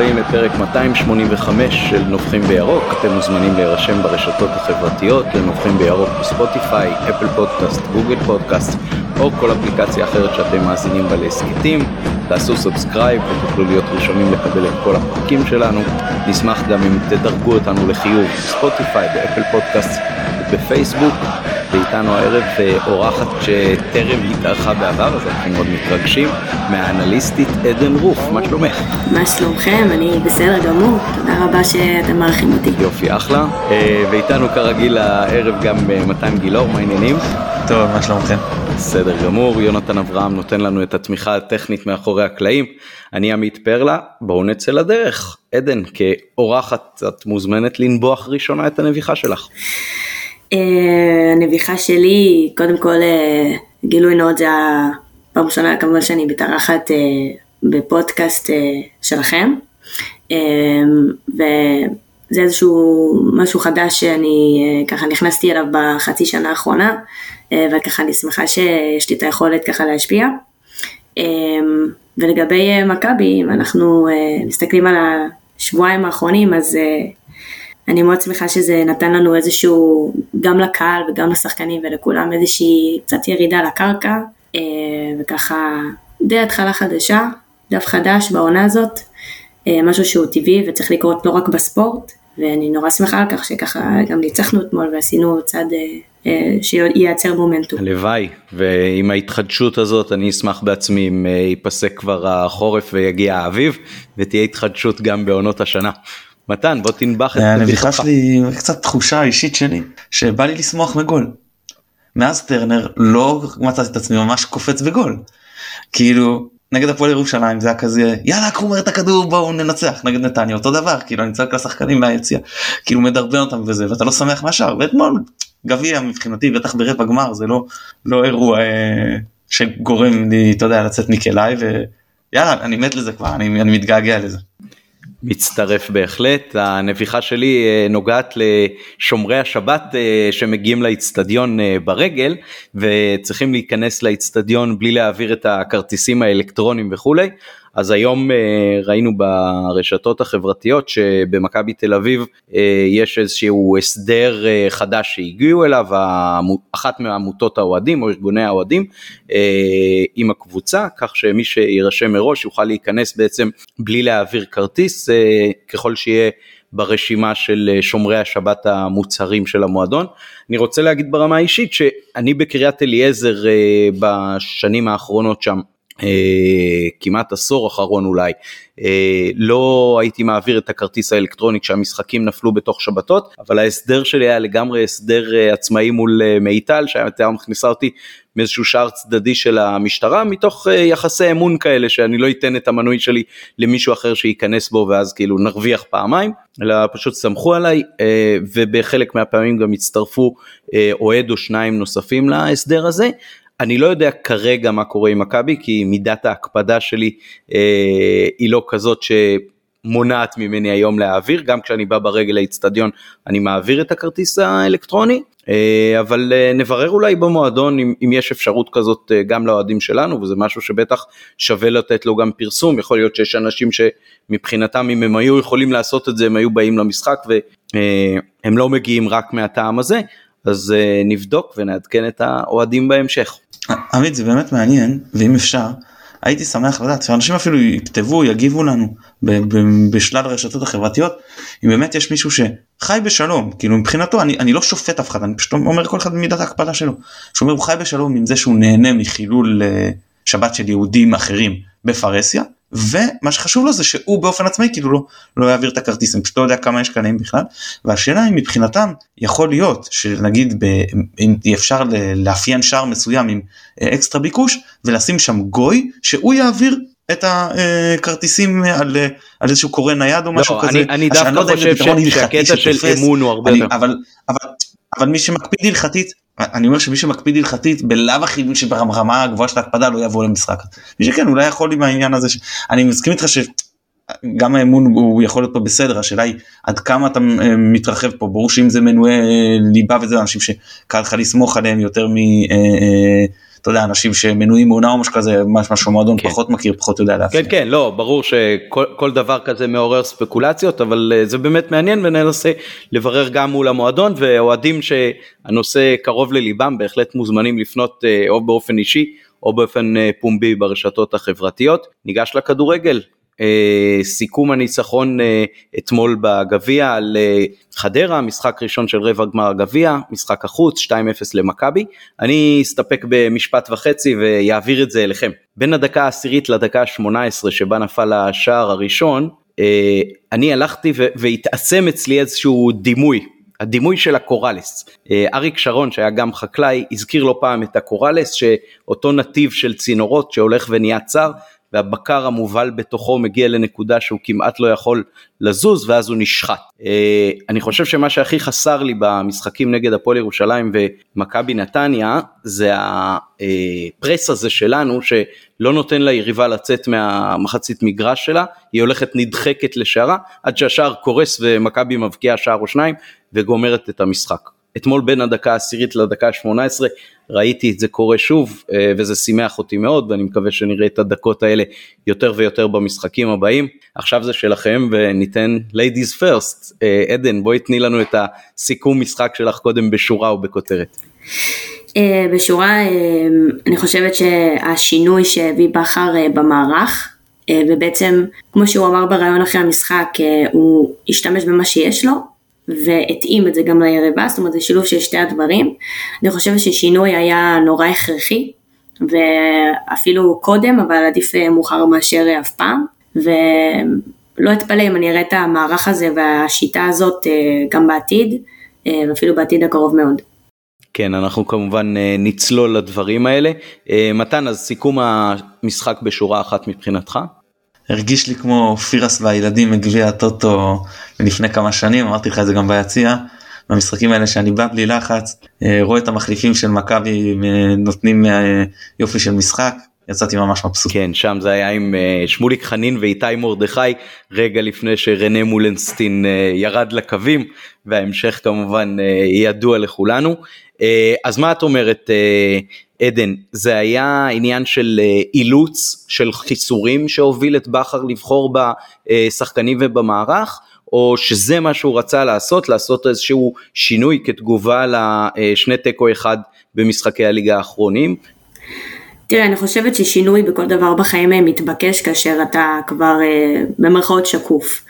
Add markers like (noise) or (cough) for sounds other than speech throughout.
הבאים לפרק 285 של נובחים בירוק. אתם מוזמנים להירשם ברשתות החברתיות לנובחים בירוק בספוטיפיי, אפל פודקאסט, גוגל פודקאסט או כל אפליקציה אחרת שאתם מאזינים בה להסכתים. תעשו subscribe ותוכלו להיות ראשונים לקבל את כל הפרקים שלנו. נשמח גם אם תדרגו אותנו לחיוב בספוטיפיי, באפל פודקאסט ובפייסבוק. ואיתנו הערב אה, אורחת שטרם התארחה בעבר, אז אנחנו מאוד מתרגשים, מהאנליסטית עדן רוף, מה שלומך? מה שלומכם? אני בסדר גמור, תודה רבה שאתם מארחים אותי. יופי, אחלה. אה, ואיתנו כרגיל הערב גם אה, מתן גילאור, מה העניינים? טוב, מה שלומכם? בסדר גמור, יונתן אברהם נותן לנו את התמיכה הטכנית מאחורי הקלעים. אני עמית פרלה, בואו נצא לדרך. עדן, כאורחת את מוזמנת לנבוח ראשונה את הנביחה שלך. אה, הנביחה שלי, קודם כל אה, גילוי נאות זה הפעם ראשונה כמובן שאני מתארחת אה, בפודקאסט שלכם. וזה איזשהו משהו חדש שאני ככה נכנסתי אליו בחצי שנה האחרונה, וככה אני שמחה שיש לי את היכולת ככה להשפיע. ולגבי מכבי, אם אנחנו מסתכלים על השבועיים האחרונים, אז אני מאוד שמחה שזה נתן לנו איזשהו, גם לקהל וגם לשחקנים ולכולם איזושהי קצת ירידה לקרקע, אה, וככה די התחלה חדשה, דף חדש בעונה הזאת, אה, משהו שהוא טבעי וצריך לקרות לא רק בספורט, ואני נורא שמחה על כך שככה גם ניצחנו אתמול ועשינו צעד אה, שייצר מומנטום. הלוואי, ועם ההתחדשות הזאת אני אשמח בעצמי אם ייפסק כבר החורף ויגיע האביב, ותהיה התחדשות גם בעונות השנה. מתן בוא תנבח את הנביכה שלי קצת תחושה אישית שלי שבא לי לשמוח מגול. מאז טרנר לא מצאתי את עצמי ממש קופץ בגול. כאילו נגד הפועל ירושלים זה היה כזה יאללה קחו מהר את הכדור בואו ננצח נגד נתניה אותו דבר כאילו אני צועק לשחקנים מהיציע כאילו מדרבן אותם וזה ואתה לא שמח מהשאר ואתמול גביע מבחינתי בטח ברבע גמר זה לא לא אירוע אה, שגורם לי אתה יודע לצאת מכליי ויאללה אני מת לזה כבר אני, אני מתגעגע לזה. מצטרף בהחלט, הנביחה שלי אה, נוגעת לשומרי השבת אה, שמגיעים לאיצטדיון אה, ברגל וצריכים להיכנס לאיצטדיון בלי להעביר את הכרטיסים האלקטרונים וכולי, אז היום אה, ראינו ברשתות החברתיות שבמכבי תל אביב אה, יש איזשהו הסדר אה, חדש שהגיעו אליו, אחת מעמותות האוהדים או ארגוני האוהדים עם הקבוצה, כך שמי שיירשם מראש יוכל להיכנס בעצם בלי להעביר כרטיס, ככל שיהיה ברשימה של שומרי השבת המוצהרים של המועדון. אני רוצה להגיד ברמה האישית שאני בקריית אליעזר בשנים האחרונות שם כמעט עשור אחרון אולי, אה, לא הייתי מעביר את הכרטיס האלקטרוני כשהמשחקים נפלו בתוך שבתות, אבל ההסדר שלי היה לגמרי הסדר אה, עצמאי מול מיטל, שהייתה מכניסה אותי מאיזשהו שער צדדי של המשטרה, מתוך יחסי אמון כאלה, שאני לא אתן את המנוי שלי למישהו אחר שייכנס בו ואז כאילו נרוויח פעמיים, אלא פשוט סמכו עליי, ובחלק מהפעמים גם הצטרפו אוהד או שניים נוספים להסדר הזה. אני לא יודע כרגע מה קורה עם מכבי כי מידת ההקפדה שלי אה, היא לא כזאת שמונעת ממני היום להעביר. גם כשאני בא ברגל לאצטדיון אני מעביר את הכרטיס האלקטרוני. אה, אבל אה, נברר אולי במועדון אם, אם יש אפשרות כזאת אה, גם לאוהדים שלנו וזה משהו שבטח שווה לתת לו גם פרסום. יכול להיות שיש אנשים שמבחינתם אם הם היו יכולים לעשות את זה הם היו באים למשחק והם לא מגיעים רק מהטעם הזה. אז נבדוק ונעדכן את האוהדים בהמשך. עמית זה באמת מעניין ואם אפשר הייתי שמח לדעת שאנשים אפילו יכתבו יגיבו לנו בשלל הרשתות החברתיות אם באמת יש מישהו שחי בשלום כאילו מבחינתו אני, אני לא שופט אף אחד אני פשוט אומר כל אחד במידת ההקפדה שלו שאומר הוא חי בשלום עם זה שהוא נהנה מחילול אה, שבת של יהודים אחרים בפרהסיה ומה שחשוב לו זה שהוא באופן עצמאי כאילו לא, לא יעביר את הכרטיס, אני פשוט לא יודע כמה יש קנאים בכלל, והשאלה אם מבחינתם יכול להיות שנגיד ב, אם אפשר לאפיין שער מסוים עם אה, אקסטרה ביקוש ולשים שם גוי שהוא יעביר את הכרטיסים על, על איזשהו קורא נייד או משהו לא, כזה. אני, אני דווקא לא חושב שהקטע של אמון הוא הרבה יותר. אבל, אבל, אבל מי שמקפיד הלכתית אני אומר שמי שמקפיד הלכתית בלאו הכי שברמה הגבוהה של ההקפדה לא יבוא למשחק. מי שכן אולי יכול עם העניין הזה שאני מסכים איתך שגם האמון הוא יכול להיות פה בסדר השאלה היא עד כמה אתה אה, מתרחב פה ברור שאם זה מנועי ליבה וזה אנשים שקל לך לסמוך עליהם יותר מ... אה, אה, אתה יודע אנשים שמנויים מעונה או משהו כזה משהו מועדון כן. פחות מכיר פחות יודע לאפיין. כן כן לא ברור שכל דבר כזה מעורר ספקולציות אבל זה באמת מעניין וננסה לברר גם מול המועדון ואוהדים שהנושא קרוב לליבם בהחלט מוזמנים לפנות או באופן אישי או באופן פומבי ברשתות החברתיות. ניגש לכדורגל אה, סיכום הניצחון אה, אתמול בגביע על אה, חדרה, משחק ראשון של רבע גמר הגביע, משחק החוץ, 2-0 למכבי. אני אסתפק במשפט וחצי ויעביר את זה אליכם. בין הדקה העשירית לדקה ה-18 שבה נפל השער הראשון, אני הלכתי והתעצם אצלי איזשהו דימוי הדימוי של הקוראלס. אריק שרון שהיה גם חקלאי הזכיר לא פעם את הקוראלס שאותו נתיב של צינורות שהולך ונהיה צר והבקר המובל בתוכו מגיע לנקודה שהוא כמעט לא יכול לזוז ואז הוא נשחט. אה, אני חושב שמה שהכי חסר לי במשחקים נגד הפועל ירושלים ומכבי נתניה זה הפרס הזה שלנו שלא נותן ליריבה לצאת מהמחצית מגרש שלה, היא הולכת נדחקת לשערה עד שהשער קורס ומכבי מבקיעה שער או שניים וגומרת את המשחק. אתמול בין הדקה העשירית לדקה ה-18 ראיתי את זה קורה שוב אה, וזה שימח אותי מאוד ואני מקווה שנראה את הדקות האלה יותר ויותר במשחקים הבאים. עכשיו זה שלכם וניתן ladies first. אה, עדן בואי תני לנו את הסיכום משחק שלך קודם בשורה או בכותרת. אה, בשורה אני חושבת שהשינוי שהביא בכר במערך ובעצם כמו שהוא אמר בריאיון אחרי המשחק הוא השתמש במה שיש לו והתאים את זה גם ליריבה, זאת אומרת זה שילוב של שתי הדברים. אני חושבת ששינוי היה נורא הכרחי, ואפילו קודם, אבל עדיף מאוחר מאשר אף פעם, ולא אתפלא אם אני אראה את המערך הזה והשיטה הזאת אה, גם בעתיד, אה, ואפילו בעתיד הקרוב מאוד. כן, אנחנו כמובן אה, נצלול לדברים האלה. מתן, אז סיכום המשחק בשורה אחת מבחינתך? הרגיש לי כמו פירס והילדים מגביע הטוטו לפני כמה שנים אמרתי לך את זה גם ביציע. במשחקים האלה שאני בא בלי לחץ אה, רואה את המחליפים של מכבי אה, נותנים אה, יופי של משחק יצאתי ממש מבסוט. כן שם זה היה עם שמוליק חנין ואיתי מרדכי רגע לפני שרנה מולנסטין ירד לקווים וההמשך כמובן ידוע לכולנו. אז מה את אומרת עדן, זה היה עניין של אה, אילוץ, של חיסורים שהוביל את בכר לבחור בשחקנים ובמערך, או שזה מה שהוא רצה לעשות, לעשות איזשהו שינוי כתגובה לשני תיקו אחד במשחקי הליגה האחרונים? תראה, אני חושבת ששינוי בכל דבר בחיים אה, מתבקש כאשר אתה כבר אה, במרכאות שקוף.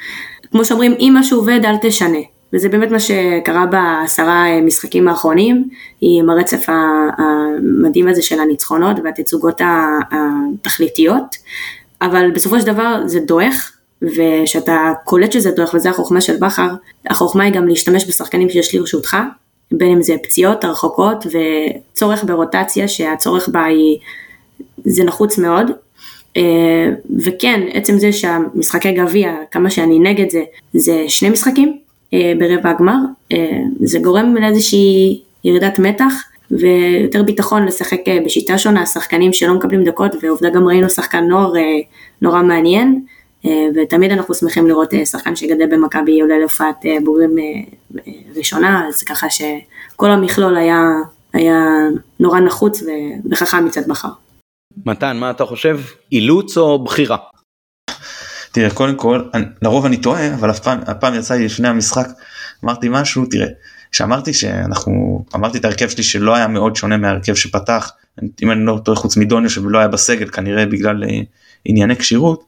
כמו שאומרים, אם משהו עובד אל תשנה. וזה באמת מה שקרה בעשרה משחקים האחרונים, עם הרצף המדהים הזה של הניצחונות והתצוגות התכליתיות, אבל בסופו של דבר זה דועך, וכשאתה קולט שזה דועך וזה החוכמה של בכר, החוכמה היא גם להשתמש בשחקנים שיש לרשותך, בין אם זה פציעות הרחוקות וצורך ברוטציה שהצורך בה היא, זה נחוץ מאוד. וכן, עצם זה שהמשחקי גביע, כמה שאני נגד זה, זה שני משחקים, אה, ברבע הגמר, אה, זה גורם לאיזושהי ירידת מתח ויותר ביטחון לשחק אה, בשיטה שונה, שחקנים שלא מקבלים דקות ועובדה גם ראינו שחקן נוער נורא מעניין ותמיד אנחנו שמחים לראות שחקן שגדל במכבי עולה להופעת בוגרים ראשונה, אז ככה שכל המכלול היה, היה נורא נחוץ וחכם מצד מחר. מתן, מה אתה חושב? אילוץ או בחירה? תראה קודם כל לרוב אני טועה אבל הפעם, הפעם יצא לי לפני המשחק אמרתי משהו תראה שאמרתי שאנחנו אמרתי את ההרכב שלי שלא היה מאוד שונה מהרכב שפתח אם אני לא טועה חוץ מדוניו שלא היה בסגל כנראה בגלל uh, ענייני כשירות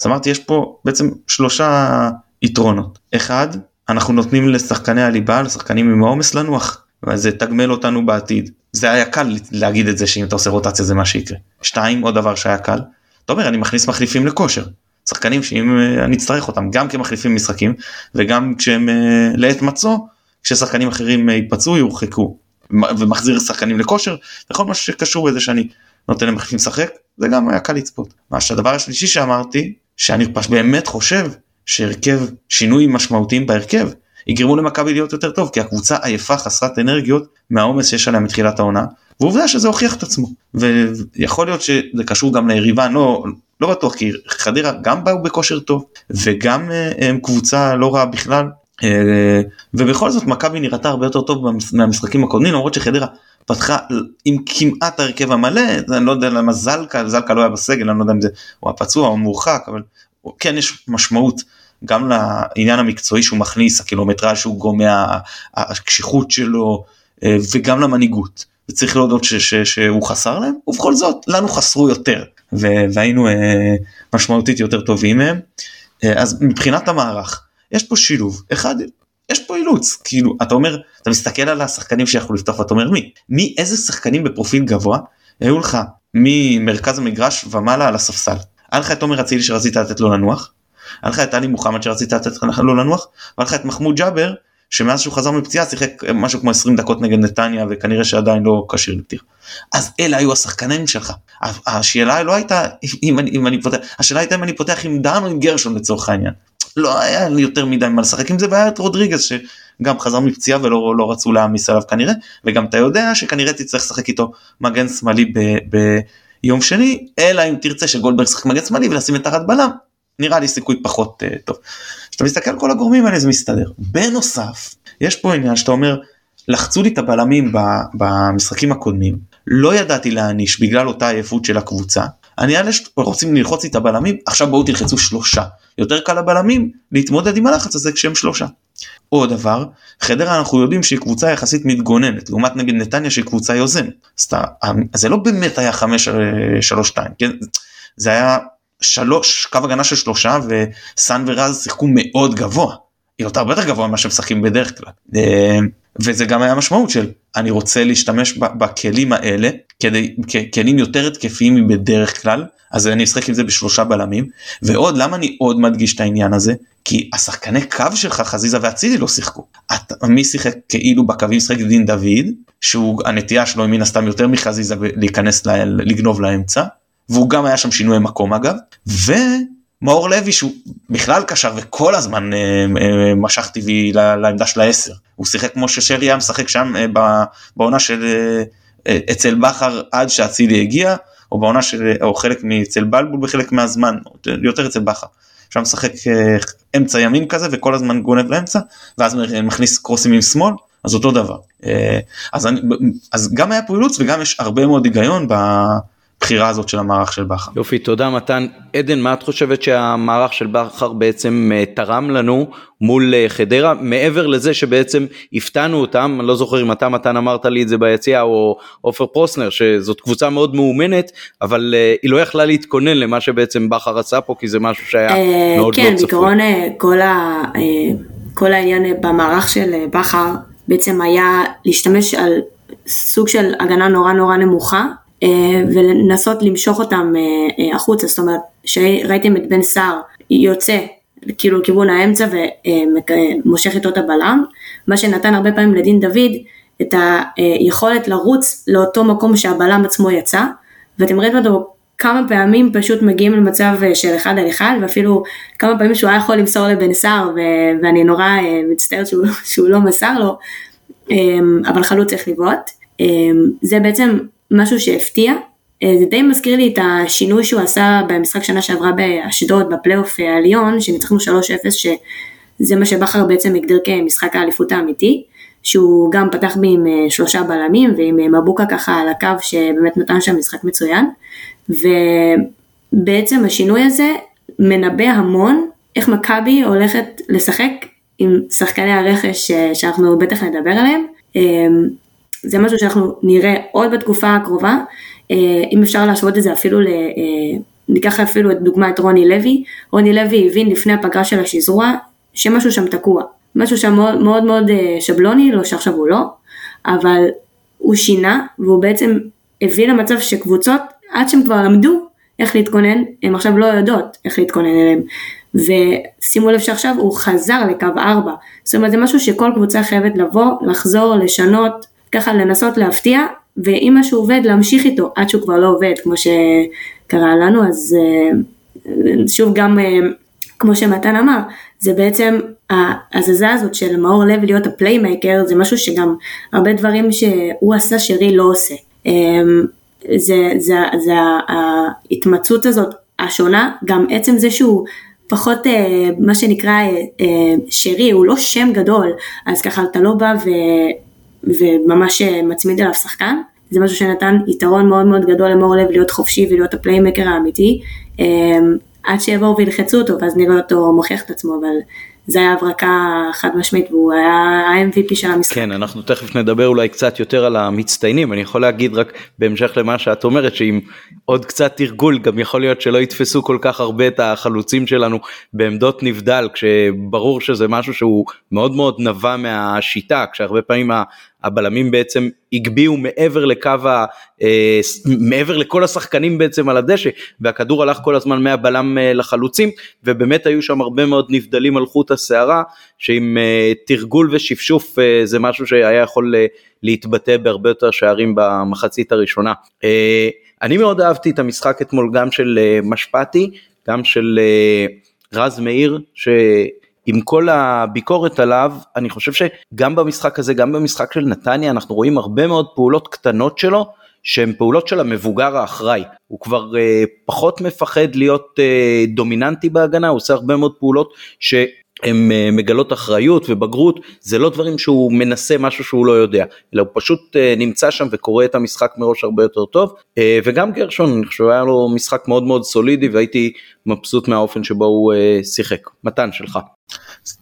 אז אמרתי יש פה בעצם שלושה יתרונות אחד אנחנו נותנים לשחקני הליבה לשחקנים עם העומס לנוח וזה תגמל אותנו בעתיד זה היה קל להגיד את זה שאם אתה עושה רוטציה זה מה שיקרה. שתיים עוד דבר שהיה קל אתה אומר אני מכניס מחליפים לכושר שחקנים שאם אה, אני אצטרך אותם גם כמחליפים משחקים וגם כשהם אה, לעת מצוא כששחקנים אחרים ייפצעו אה, יורחקו ומחזיר שחקנים לכושר וכל מה שקשור בזה שאני נותן למחליפים לשחק זה גם היה קל לצפות. מה שהדבר השלישי שאמרתי שאני באמת חושב שהרכב שינוי משמעותיים בהרכב יגרמו למכבי להיות יותר טוב כי הקבוצה עייפה חסרת אנרגיות מהעומס שיש עליה מתחילת העונה ועובדה שזה הוכיח את עצמו. ויכול להיות שזה קשור גם ליריבה לא לא בטוח כי חדרה גם באו בכושר טוב וגם אה, הם קבוצה לא רעה בכלל. אה, ובכל זאת מכבי נראתה הרבה יותר טוב מהמשחקים הקודמים למרות שחדרה פתחה עם כמעט ההרכב המלא, אני לא יודע למה זלקה, זלקה לא היה בסגל, אני לא יודע אם זה, הוא הפצוע או מורחק, אבל כן יש משמעות גם לעניין המקצועי שהוא מכניס, הקילומטראז' שהוא גומע, הקשיחות שלו, אה, וגם למנהיגות. וצריך להודות ש, ש, שהוא חסר להם, ובכל זאת לנו חסרו יותר, והיינו אה, משמעותית יותר טובים מהם. אה, אז מבחינת המערך, יש פה שילוב, אחד, יש פה אילוץ, כאילו, אתה אומר, אתה מסתכל על השחקנים שיכולו לפתוח ואתה אומר מי, מי, איזה שחקנים בפרופיל גבוה, היו לך ממרכז המגרש ומעלה על הספסל. היה לך את עומר אצילי שרצית לתת לו לנוח, היה לך את עלי מוחמד שרצית לתת לו לנוח, והיה לך את מחמוד ג'אבר שמאז שהוא חזר מפציעה שיחק משהו כמו 20 דקות נגד נתניה וכנראה שעדיין לא כשיר לפתיח. אז אלה היו השחקנים שלך. השאלה לא הייתה אם אני, אם אני פותח, השאלה הייתה אם אני פותח עם דן או עם גרשון לצורך העניין. לא היה לי יותר מדי מה לשחק עם זה והיה את רודריגז שגם חזר מפציעה ולא לא רצו להעמיס עליו כנראה וגם אתה יודע שכנראה תצטרך לשחק איתו מגן שמאלי ביום שני אלא אם תרצה שגולדברג ישחק מגן שמאלי ולשים את תחת בלם נראה לי סיכוי פחות uh, טוב. כשאתה מסתכל על כל הגורמים האלה זה מסתדר. בנוסף יש פה עניין שאתה אומר לחצו לי את הבלמים במשחקים הקודמים לא ידעתי להעניש בגלל אותה עייפות של הקבוצה אני אלה שרוצים ללחוץ לי את הבלמים עכשיו בואו תלחצו שלושה יותר קל לבלמים להתמודד עם הלחץ הזה כשהם שלושה. עוד דבר חדרה אנחנו יודעים שהיא קבוצה יחסית מתגוננת לעומת נגד נתניה שהיא קבוצה יוזמת אז זה לא באמת היה חמש אה, שלוש שתיים כן זה היה שלוש קו הגנה של שלושה וסאן ורז שיחקו מאוד גבוה. יותר הרבה יותר גבוה ממה שמשחקים בדרך כלל. אה, וזה גם היה משמעות של אני רוצה להשתמש בכלים האלה כדי כלים יותר התקפיים מבדרך כלל אז אני אשחק עם זה בשלושה בלמים ועוד למה אני עוד מדגיש את העניין הזה כי השחקני קו שלך חזיזה ואצילי לא שיחקו. מי שיחק כאילו בקווים שיחק דין דוד שהוא הנטייה שלו מן הסתם יותר מחזיזה להיכנס לגנוב לאמצע והוא גם היה שם שינוי מקום אגב. ומאור לוי שהוא בכלל קשר וכל הזמן אה, אה, משך טבעי לעמדה של העשר. הוא שיחק כמו ששרי היה משחק שם אה, בעונה של אצל בכר עד שאצילי הגיע או בעונה של או חלק מאצל בלבול בחלק מהזמן יותר אצל בכר. שם משחק אמצע ימין כזה וכל הזמן גונב לאמצע ואז מכניס קרוסים עם שמאל אז אותו דבר. אז, אני, אז גם היה פה אילוץ וגם יש הרבה מאוד היגיון הבחירה הזאת של המערך של בכר. יופי, תודה מתן. עדן, מה את חושבת שהמערך של בכר בעצם אה, תרם לנו מול אה, חדרה, מעבר לזה שבעצם הפתענו אותם, אני לא זוכר אם אתה מתן אמרת לי את זה ביציאה או עופר פרוסנר, שזאת קבוצה מאוד מאומנת, אבל אה, היא לא יכלה להתכונן למה שבעצם בכר עשה פה, כי זה משהו שהיה מאוד כן, לא צפוי. כן, בעיקרון כל, העניין במערך של בכר בעצם היה להשתמש על סוג של הגנה נורא נורא נמוכה ולנסות למשוך אותם אה, אה, החוצה, זאת אומרת שראיתם את בן סער יוצא כאילו לכיוון האמצע ומושך איתו את הבלם, מה שנתן הרבה פעמים לדין דוד את היכולת לרוץ לאותו מקום שהבלם עצמו יצא, ואתם ראיתם אותו כמה פעמים פשוט מגיעים למצב של אחד על אחד, ואפילו כמה פעמים שהוא היה יכול למסור לבן סער, ואני נורא מצטערת שהוא, (laughs) שהוא לא מסר לו, אבל חלוץ צריך לבעוט. זה בעצם משהו שהפתיע, אה, זה די מזכיר לי את השינוי שהוא עשה במשחק שנה שעברה באשדוד בפלייאוף העליון, שניצחנו 3-0, שזה מה שבכר בעצם הגדיר כמשחק האליפות האמיתי, שהוא גם פתח בי עם אה, שלושה בלמים ועם אה, מבוקה ככה על הקו שבאמת נתן שם משחק מצוין, ובעצם השינוי הזה מנבא המון איך מכבי הולכת לשחק עם שחקני הרכש שאנחנו בטח נדבר עליהם. זה משהו שאנחנו נראה עוד בתקופה הקרובה, אה, אם אפשר להשוות את זה אפילו, ל, אה, ניקח אפילו את דוגמא את רוני לוי, רוני לוי הבין לפני הפגרה של השזרוע שמשהו שם תקוע, משהו שם מאוד מאוד, מאוד אה, שבלוני, לא שעכשיו הוא לא, אבל הוא שינה והוא בעצם הביא למצב שקבוצות עד שהם כבר למדו איך להתכונן, הן עכשיו לא יודעות איך להתכונן אליהם. ושימו לב שעכשיו הוא חזר לקו 4, זאת אומרת זה משהו שכל קבוצה חייבת לבוא, לחזור, לשנות, ככה לנסות להפתיע, ואם משהו עובד להמשיך איתו עד שהוא כבר לא עובד, כמו שקרה לנו, אז אה, שוב גם אה, כמו שמתן אמר, זה בעצם ההזזה הזאת של מאור לוי להיות ה playmaker, זה משהו שגם הרבה דברים שהוא עשה שרי לא עושה. אה, זה, זה, זה ההתמצאות הזאת השונה, גם עצם זה שהוא פחות מה שנקרא שרי, הוא לא שם גדול, אז ככה אתה לא בא ו... וממש מצמיד אליו שחקן. זה משהו שנתן יתרון מאוד מאוד גדול למאור לוי להיות חופשי ולהיות ה playmaker האמיתי. עד שיבואו וילחצו אותו ואז נראה אותו מוכיח את עצמו, אבל זה היה הברקה חד משמעית והוא היה ה-MVP של המשחק. כן, אנחנו תכף נדבר אולי קצת יותר על המצטיינים, אני יכול להגיד רק בהמשך למה שאת אומרת, שעם עוד קצת תרגול גם יכול להיות שלא יתפסו כל כך הרבה את החלוצים שלנו בעמדות נבדל, כשברור שזה משהו שהוא מאוד מאוד נבע מהשיטה, כשהרבה פעמים הבלמים בעצם הגביהו מעבר לקו ה... אה, מעבר לכל השחקנים בעצם על הדשא והכדור הלך כל הזמן מהבלם אה, לחלוצים ובאמת היו שם הרבה מאוד נבדלים על חוט השערה שעם אה, תרגול ושפשוף זה משהו שהיה יכול להתבטא בהרבה יותר שערים במחצית הראשונה. אני מאוד אהבתי את המשחק אתמול גם של משפטי גם של רז מאיר ש... עם כל הביקורת עליו, אני חושב שגם במשחק הזה, גם במשחק של נתניה, אנחנו רואים הרבה מאוד פעולות קטנות שלו, שהן פעולות של המבוגר האחראי. הוא כבר אה, פחות מפחד להיות אה, דומיננטי בהגנה, הוא עושה הרבה מאוד פעולות ש... הם אה, מגלות אחריות ובגרות, זה לא דברים שהוא מנסה משהו שהוא לא יודע, אלא הוא פשוט אה, נמצא שם וקורא את המשחק מראש הרבה יותר טוב, אה, וגם גרשון, אני חושב היה לו משחק מאוד מאוד סולידי והייתי מבסוט מהאופן שבו הוא שיחק. מתן שלך.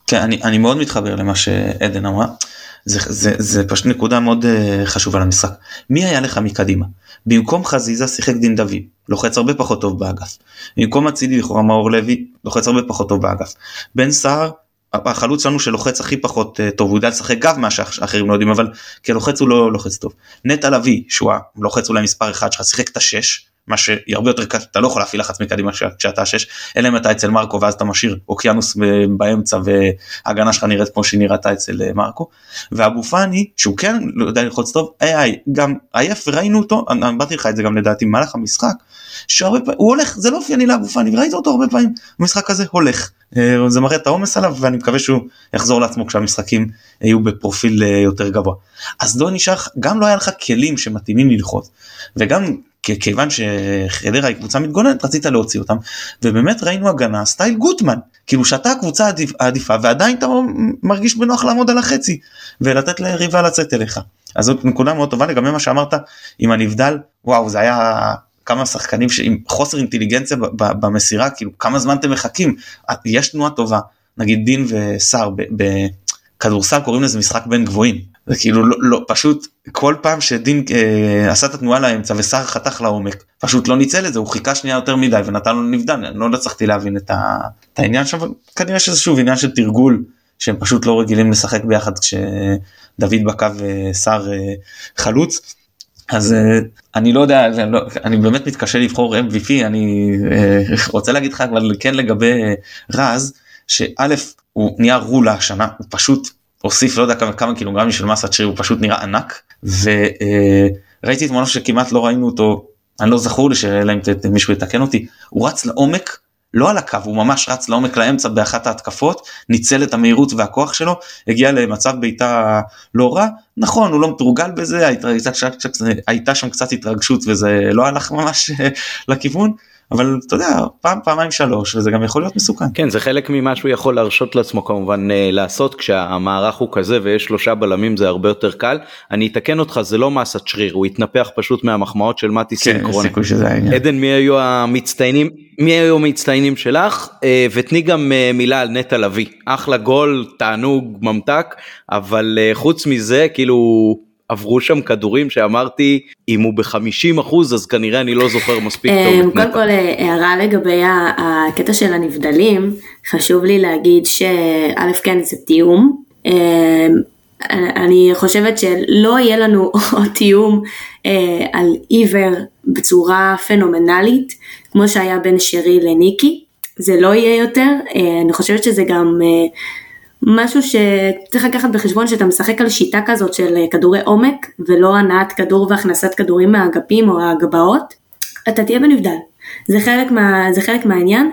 כן, אני, אני מאוד מתחבר למה שעדן אמרה, זה, זה, זה פשוט נקודה מאוד חשובה למשחק. מי היה לך מקדימה? במקום חזיזה שיחק דין דוד, לוחץ הרבה פחות טוב באגף. במקום אצילי לכאורה מאור לוי, לוחץ הרבה פחות טוב באגף. בן סער, החלוץ שלנו שלוחץ הכי פחות uh, טוב, הוא יודע לשחק גב מה שאחרים לא יודעים, אבל כלוחץ הוא לא לוחץ טוב. נטע לביא, שהוא הלוחץ אולי מספר אחד שלך, שיחק את השש, מה שהרבה יותר קל, אתה לא יכול להפעיל לחץ מקדימה כשאתה שש, אלא אם אתה אצל מרקו ואז אתה משאיר אוקיינוס באמצע וההגנה שלך נראית כמו שהיא נראתה אצל אה, מרקו. ואבו פאני, שהוא כן לא יודע ללחוץ טוב, איי, גם עייף וראינו אותו, אני באתי לך את זה גם לדעתי במהלך המשחק, שהרבה פעמים, הוא הולך, זה לא אופייני לאבו פאני, וראית אותו הרבה פעמים, במשחק הזה הולך. אה, זה מראה את העומס עליו ואני מקווה שהוא יחזור לעצמו כשהמשחקים יהיו בפרופיל אה, יותר גבוה. אז לא נשאר, גם לא היה לך כלים שמתאימים ללחוץ, וגם כיוון שחדרה היא קבוצה מתגוננת רצית להוציא אותם. ובאמת ראינו הגנה סטייל גוטמן כאילו שאתה הקבוצה העדיפה ועדיין אתה מרגיש בנוח לעמוד על החצי ולתת ליריבה לצאת אליך. אז זאת נקודה מאוד טובה לגבי מה שאמרת עם הנבדל. וואו זה היה כמה שחקנים עם חוסר אינטליגנציה במסירה כאילו כמה זמן אתם מחכים? יש תנועה טובה. נגיד דין וסער בכדורסל קוראים לזה משחק בין גבוהים זה כאילו לא, לא פשוט כל פעם שדין אה, עשה את התנועה לאמצע וסער חתך לעומק פשוט לא ניצל את זה הוא חיכה שנייה יותר מדי ונתן לו נבדל אני לא הצלחתי להבין את, ה, את העניין שם כנראה שזה שוב עניין של תרגול שהם פשוט לא רגילים לשחק ביחד כשדוד בקו וסער אה, חלוץ. אז אה, אני לא יודע אני, לא, אני באמת מתקשה לבחור MVP אני אה, רוצה להגיד לך אבל כן לגבי רז שא' הוא נהיה רולה השנה הוא פשוט הוסיף לא יודע כמה, כמה קילוגרמים של מסת שריר הוא פשוט נראה ענק. וראיתי תמונה שכמעט לא ראינו אותו אני לא זכור לי שאלה אם מישהו יתקן אותי. הוא רץ לעומק לא על הקו הוא ממש רץ לעומק לאמצע באחת ההתקפות ניצל את המהירות והכוח שלו הגיע למצב בעיטה לא רע. נכון הוא לא מתורגל בזה הייתה, שם קצת התרגשות וזה לא הלך ממש לכיוון אבל אתה יודע פעם פעמיים שלוש וזה גם יכול להיות מסוכן. כן זה חלק ממה שהוא יכול להרשות לעצמו כמובן אה, לעשות כשהמערך הוא כזה ויש שלושה בלמים זה הרבה יותר קל. אני אתקן אותך זה לא מסת שריר הוא התנפח פשוט מהמחמאות של מתי כן, סינקרוני. עדן מי היו המצטיינים מי היו המצטיינים שלך אה, ותני גם אה, מילה על נטע לביא אחלה גול תענוג ממתק אבל חוץ מזה כאילו עברו שם כדורים שאמרתי אם הוא ב-50 אחוז אז כנראה אני לא זוכר מספיק טוב את נטע. קודם כל אה, הערה לגבי הקטע של הנבדלים חשוב לי להגיד שא' כן זה תיאום. אה, אני חושבת שלא יהיה לנו (laughs) עוד תיאום אה, על עיוור בצורה פנומנלית כמו שהיה בין שרי לניקי זה לא יהיה יותר אני חושבת שזה גם משהו שצריך לקחת בחשבון שאתה משחק על שיטה כזאת של אה, כדורי עומק ולא הנעת כדור והכנסת כדורים מהאגפים או הגבעות, אתה תהיה בנבדל. זה חלק, מה, זה חלק מהעניין.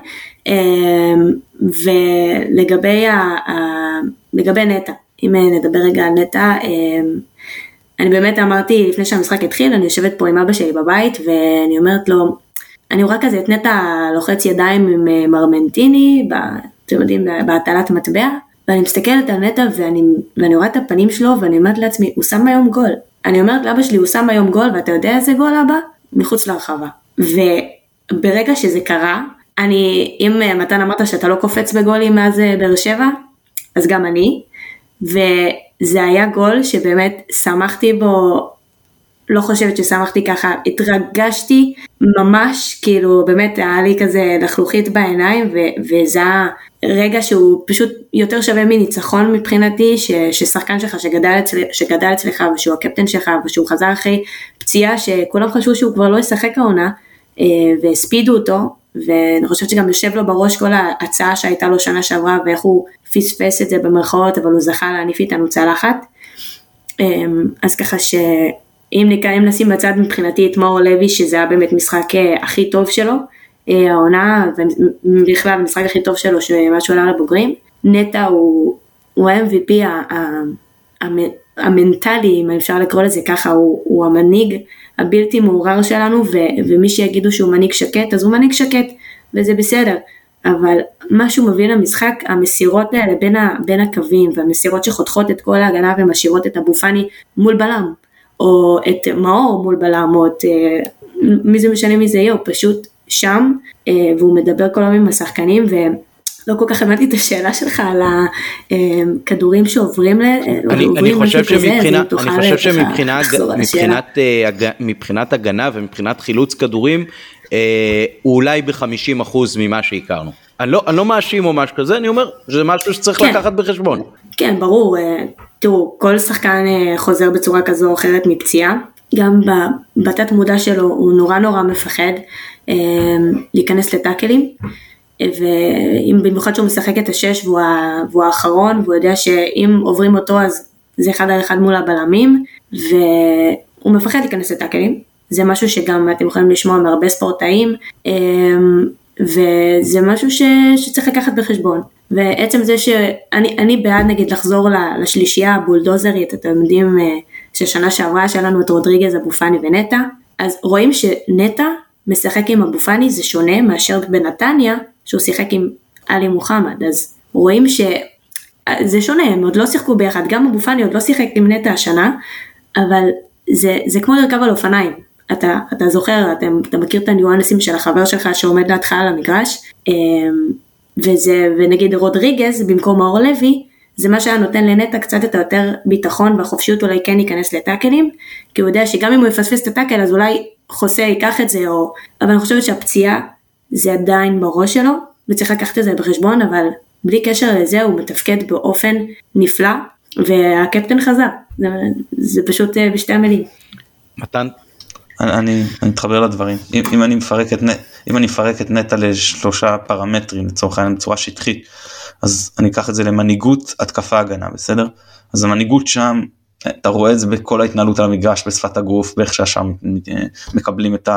אמ, ולגבי ה, ה, נטע, אם אה, נדבר רגע על נטע, אמ, אני באמת אמרתי לפני שהמשחק התחיל, אני יושבת פה עם אבא שלי בבית ואני אומרת לו, אני רואה כזה את נטע לוחץ ידיים עם אה, מרמנטיני, אתם יודעים, בהטלת מטבע, ואני מסתכלת על נטע ואני, ואני רואה את הפנים שלו ואני אומרת לעצמי, הוא שם היום גול. אני אומרת לאבא שלי, הוא שם היום גול ואתה יודע איזה גול אבא? מחוץ להרחבה. וברגע שזה קרה, אני, אם אה, מתן אמרת שאתה לא קופץ בגולים מאז אה, באר שבע, אז גם אני, וזה היה גול שבאמת שמחתי בו לא חושבת ששמחתי ככה, התרגשתי ממש, כאילו באמת היה לי כזה לחלוכית בעיניים ו- וזה רגע שהוא פשוט יותר שווה מניצחון מבחינתי, ש- ששחקן שלך שגדל, אצל, שגדל אצלך ושהוא הקפטן שלך ושהוא חזר אחרי פציעה שכולם חשבו שהוא כבר לא ישחק העונה אה, והספידו אותו ואני חושבת שגם יושב לו בראש כל ההצעה שהייתה לו שנה שעברה ואיך הוא פספס את זה במרכאות אבל הוא זכה להניף איתנו צלחת. אה, אז ככה ש... אם, אם נשים בצד מבחינתי את מאור לוי שזה היה באמת משחק אה, הכי טוב שלו, אה, העונה ובכלל המשחק הכי טוב שלו שמה שהוא עלה לבוגרים, נטע הוא, הוא ה-MVP המנטלי אם אפשר לקרוא לזה ככה, הוא, הוא המנהיג הבלתי מעורר שלנו ו, ומי שיגידו שהוא מנהיג שקט אז הוא מנהיג שקט וזה בסדר. אבל מה שהוא מביא למשחק, המסירות האלה בין, ה, בין הקווים והמסירות שחותכות את כל ההגנה ומשאירות את אבו פאני מול בלם, או את מאור מול בלמות, אה, מי זה משנה מי זה יהיה, הוא פשוט שם, אה, והוא מדבר כל היום עם השחקנים, ולא כל כך הבנתי את השאלה שלך על הכדורים שעוברים ל... אני, אני חושב שמבחינת, אני חושב שמבחינת מבחינת הגנה ומבחינת חילוץ כדורים, אה, הוא אולי ב-50% ממה שהכרנו. אני לא, אני לא מאשים או משהו כזה, אני אומר שזה משהו שצריך כן. לקחת בחשבון. כן, ברור. תראו, כל שחקן אה, חוזר בצורה כזו או אחרת מפציעה, גם בתת מודע שלו הוא נורא נורא מפחד אה, להיכנס לטאקלים, ובמיוחד שהוא משחק את השש והוא, והוא האחרון, והוא יודע שאם עוברים אותו אז זה אחד על אחד מול הבלמים, והוא מפחד להיכנס לטאקלים, זה משהו שגם אתם יכולים לשמוע מהרבה ספורטאים, אה, וזה משהו ש, שצריך לקחת בחשבון. ועצם זה שאני בעד נגיד לחזור לשלישייה הבולדוזרית, אתם יודעים אה, ששנה שעברה שהיה לנו את רודריגז, אבו פאני ונטע, אז רואים שנטע משחק עם אבו פאני זה שונה מאשר בנתניה שהוא שיחק עם עלי מוחמד, אז רואים שזה שונה, הם עוד לא שיחקו ביחד, גם אבו פאני עוד לא שיחק עם נטע השנה, אבל זה, זה כמו לרכב על אופניים, אתה, אתה זוכר, אתה, אתה מכיר את הניואנסים של החבר שלך שעומד לידך על המגרש, אמ, וזה, ונגיד רודריגז במקום מאור לוי, זה מה שהיה נותן לנטע קצת את היותר ביטחון והחופשיות אולי כן ייכנס לטאקלים, כי הוא יודע שגם אם הוא יפספס את הטאקל אז אולי חוסה ייקח את זה, או... אבל אני חושבת שהפציעה זה עדיין בראש שלו, וצריך לקחת את זה בחשבון, אבל בלי קשר לזה הוא מתפקד באופן נפלא, והקפטן חזר, זה, זה פשוט אה, בשתי המילים. מתן אני, אני מתחבר לדברים. אם, אם אני מפרק את אם אני מפרק את נטע לשלושה פרמטרים לצורך העניין בצורה שטחית אז אני אקח את זה למנהיגות התקפה הגנה בסדר? אז המנהיגות שם אתה רואה את זה בכל ההתנהלות על המגרש בשפת הגוף באיך שהשאר מקבלים את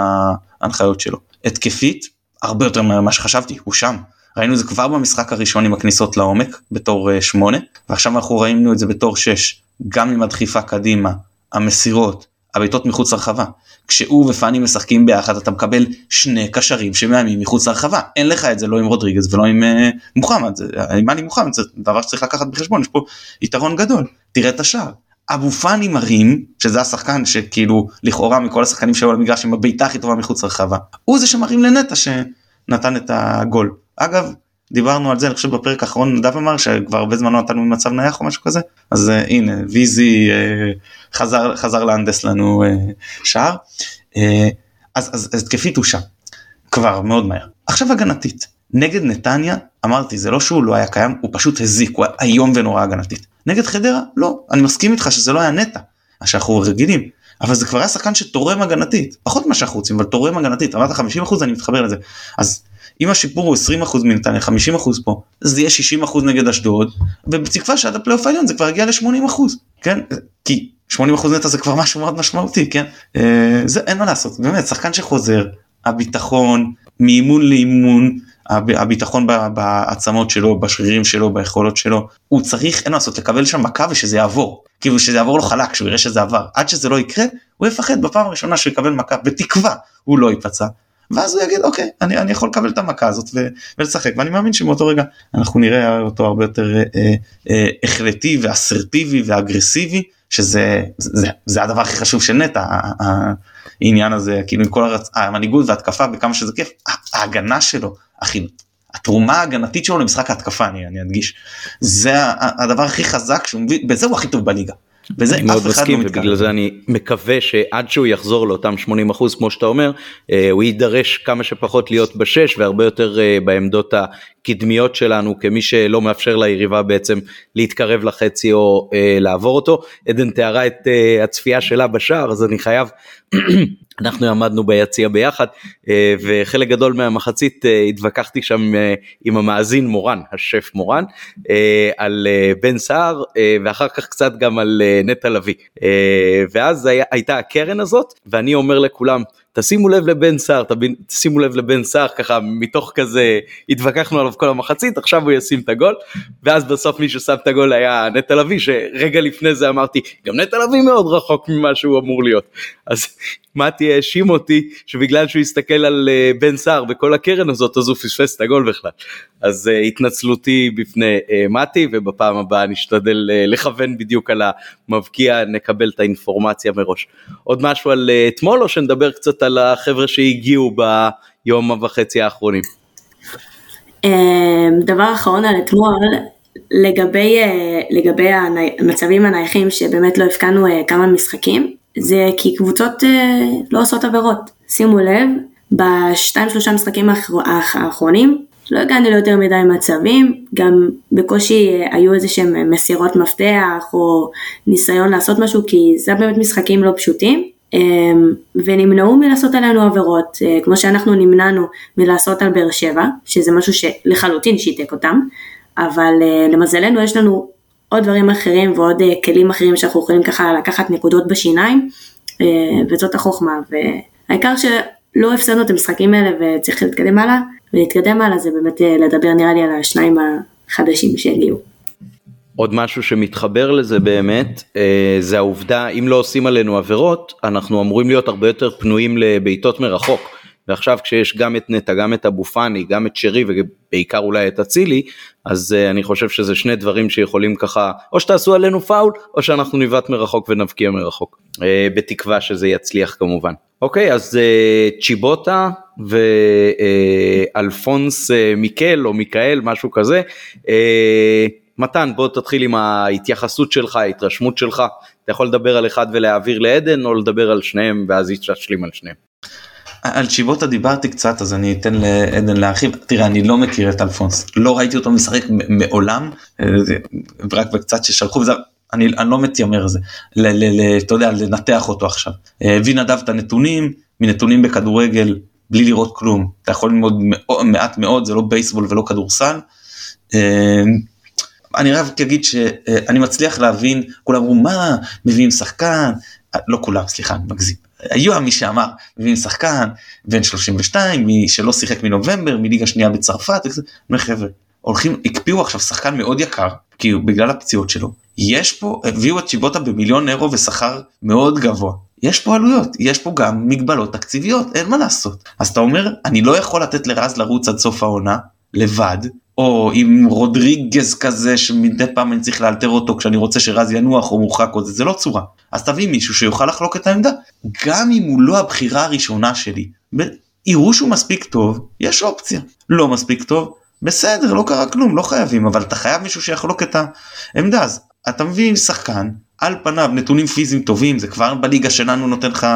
ההנחיות שלו. התקפית הרבה יותר ממה שחשבתי הוא שם. ראינו את זה כבר במשחק הראשון עם הכניסות לעומק בתור 8 ועכשיו אנחנו ראינו את זה בתור 6 גם עם הדחיפה קדימה המסירות הבעיטות מחוץ לרחבה. כשהוא ופאני משחקים ביחד אתה מקבל שני קשרים שמאיימים מחוץ לרחבה אין לך את זה לא עם רודריגז ולא עם uh, מוחמד זה, עם אני מוחמד זה דבר שצריך לקחת בחשבון יש פה יתרון גדול תראה את השער. אבו פאני מרים שזה השחקן שכאילו לכאורה מכל השחקנים שהיו על המגרש עם הבעיטה הכי טובה מחוץ לרחבה הוא זה שמרים לנטע שנתן את הגול. אגב דיברנו על זה אני חושב בפרק האחרון נדב אמר שכבר הרבה זמן לא נתנו במצב נייח או משהו כזה אז uh, הנה ויזי uh, חזר חזר להנדס לנו uh, שער. uh, אז, אז, אז התקפית הוא שם כבר מאוד מהר. עכשיו הגנתית. נגד נתניה אמרתי זה לא שהוא לא היה קיים הוא פשוט הזיק הוא היה איום ונורא הגנתית. נגד חדרה לא. אני מסכים איתך שזה לא היה נטע מה שאנחנו רגילים. אבל זה כבר היה שחקן שתורם הגנתית פחות ממה שאנחנו רוצים אבל תורם הגנתית. אמרת 50% אני מתחבר לזה. אז אם השיפור הוא 20% מנתניה 50% פה זה יהיה 60% נגד אשדוד ובתקווה שעד הפלייאוף העליון זה כבר יגיע ל-80% כן? כי 80% נטע זה כבר משהו מאוד משמעותי כן? אה, זה אין מה לעשות באמת שחקן שחוזר הביטחון מאימון לאימון הביטחון בעצמות שלו בשרירים שלו ביכולות שלו הוא צריך אין מה לעשות לקבל שם מכה ושזה יעבור כאילו שזה יעבור לו חלק שהוא יראה שזה עבר עד שזה לא יקרה הוא יפחד בפעם הראשונה שהוא יקבל מכה בתקווה הוא לא ייפצע ואז הוא יגיד אוקיי אני, אני יכול לקבל את המכה הזאת ו, ולשחק ואני מאמין שמאותו רגע אנחנו נראה אותו הרבה יותר אה, אה, החלטי ואסרטיבי ואגרסיבי שזה זה, זה הדבר הכי חשוב של נטע העניין הזה כאילו עם כל הרצ... המנהיגות והתקפה בכמה שזה כיף ההגנה שלו הכי התרומה ההגנתית שלו למשחק ההתקפה אני, אני אדגיש זה הדבר הכי חזק שהוא מביא בזה הוא הכי טוב בליגה. וזה מאוד לא מסכים לא ובגלל זה אני מקווה שעד שהוא יחזור לאותם 80 אחוז כמו שאתה אומר אה, הוא יידרש כמה שפחות להיות בשש והרבה יותר אה, בעמדות הקדמיות שלנו כמי שלא מאפשר ליריבה בעצם להתקרב לחצי או אה, לעבור אותו. עדן תיארה את הצפייה שלה בשער אז אני חייב אנחנו עמדנו ביציע ביחד אה, וחלק גדול מהמחצית אה, התווכחתי שם אה, עם המאזין מורן, השף מורן, על בן סער ואחר כך קצת גם על נטע לביא. ואז הייתה הקרן הזאת ואני אומר לכולם תשימו לב לבן סער, תשימו לב לבן סער ככה מתוך כזה התווכחנו עליו כל המחצית עכשיו הוא ישים את הגול ואז בסוף מי ששם את הגול היה נטע לביא שרגע לפני זה אמרתי גם נטע לביא מאוד רחוק ממה שהוא אמור להיות אז (laughs) מתי האשים אותי שבגלל שהוא הסתכל על אה, בן סער בכל הקרן הזאת אז הוא פספס את הגול בכלל. אז uh, התנצלותי בפני uh, מתי ובפעם הבאה נשתדל לכוון בדיוק על המבקיע נקבל את האינפורמציה מראש. עוד משהו על אתמול או שנדבר קצת על החבר'ה שהגיעו ביום וחצי האחרונים? דבר אחרון על אתמול לגבי, לגבי המצבים הנייחים שבאמת לא הפקענו כמה משחקים זה כי קבוצות אה, לא עושות עבירות. שימו לב, בשתיים שלושה משחקים האחרונים לא הגענו ליותר מדי מצבים, גם בקושי אה, היו איזה שהם מסירות מפתח או ניסיון לעשות משהו כי זה באמת משחקים לא פשוטים. אה, ונמנעו מלעשות עלינו עבירות, כמו שאנחנו נמנענו מלעשות על באר שבע, שזה משהו שלחלוטין שיתק אותם, אבל למזלנו יש לנו עוד דברים אחרים ועוד אה, כלים אחרים שאנחנו יכולים ככה לקחת נקודות בשיניים, אה, וזאת החוכמה. והעיקר שלא הפסדנו את המשחקים האלה וצריך להתקדם הלאה, ולהתקדם הלאה זה באמת אה, לדבר נראה לי על השניים החדשים שהגיעו. עוד משהו שמתחבר לזה באמת זה העובדה אם לא עושים עלינו עבירות אנחנו אמורים להיות הרבה יותר פנויים לבעיטות מרחוק. ועכשיו כשיש גם את נטע, גם את אבו פאני, גם את שרי ובעיקר אולי את אצילי, אז uh, אני חושב שזה שני דברים שיכולים ככה, או שתעשו עלינו פאול, או שאנחנו ניבט מרחוק ונבקיע מרחוק. Uh, בתקווה שזה יצליח כמובן. אוקיי, אז צ'יבוטה ואלפונס מיקל או מיקאל, משהו כזה. מתן, בוא תתחיל עם ההתייחסות שלך, ההתרשמות שלך. אתה יכול לדבר על אחד ולהעביר לעדן, או לדבר על שניהם ואז תשלים על שניהם. על צ'יבוטה דיברתי קצת אז אני אתן לעדן להרחיב תראה אני לא מכיר את אלפונס לא ראיתי אותו משחק מעולם אה, רק בקצת ששלחו וזה אני, אני לא מתיימר זה אתה יודע לנתח אותו עכשיו אה, הביא נדב את הנתונים מנתונים בכדורגל בלי לראות כלום אתה יכול ללמוד מעט מאוד זה לא בייסבול ולא כדורסל. אני רק אגיד שאני מצליח להבין כולם אמרו מה מביאים שחקן? לא כולם סליחה אני מגזים. היו מי שאמר מביאים שחקן בן 32 מי שלא שיחק מנובמבר מליגה שנייה בצרפת. אומר חבר'ה הולכים הקפיאו עכשיו שחקן מאוד יקר כי הוא בגלל הפציעות שלו. יש פה הביאו את שיבוטה במיליון אירו ושכר מאוד גבוה. יש פה עלויות יש פה גם מגבלות תקציביות אין מה לעשות. אז אתה אומר אני לא יכול לתת לרז לרוץ עד סוף העונה לבד או עם רודריגז כזה שמדי פעם אני צריך לאלתר אותו כשאני רוצה שרז ינוח או מורחק או זה, זה לא צורה. אז תביא מישהו שיוכל לחלוק את העמדה, גם אם הוא לא הבחירה הראשונה שלי. יראו שהוא מספיק טוב, יש אופציה. לא מספיק טוב, בסדר, לא קרה כלום, לא חייבים, אבל אתה חייב מישהו שיחלוק את העמדה. אז אתה מביא שחקן, על פניו נתונים פיזיים טובים, זה כבר בליגה שלנו נותן לך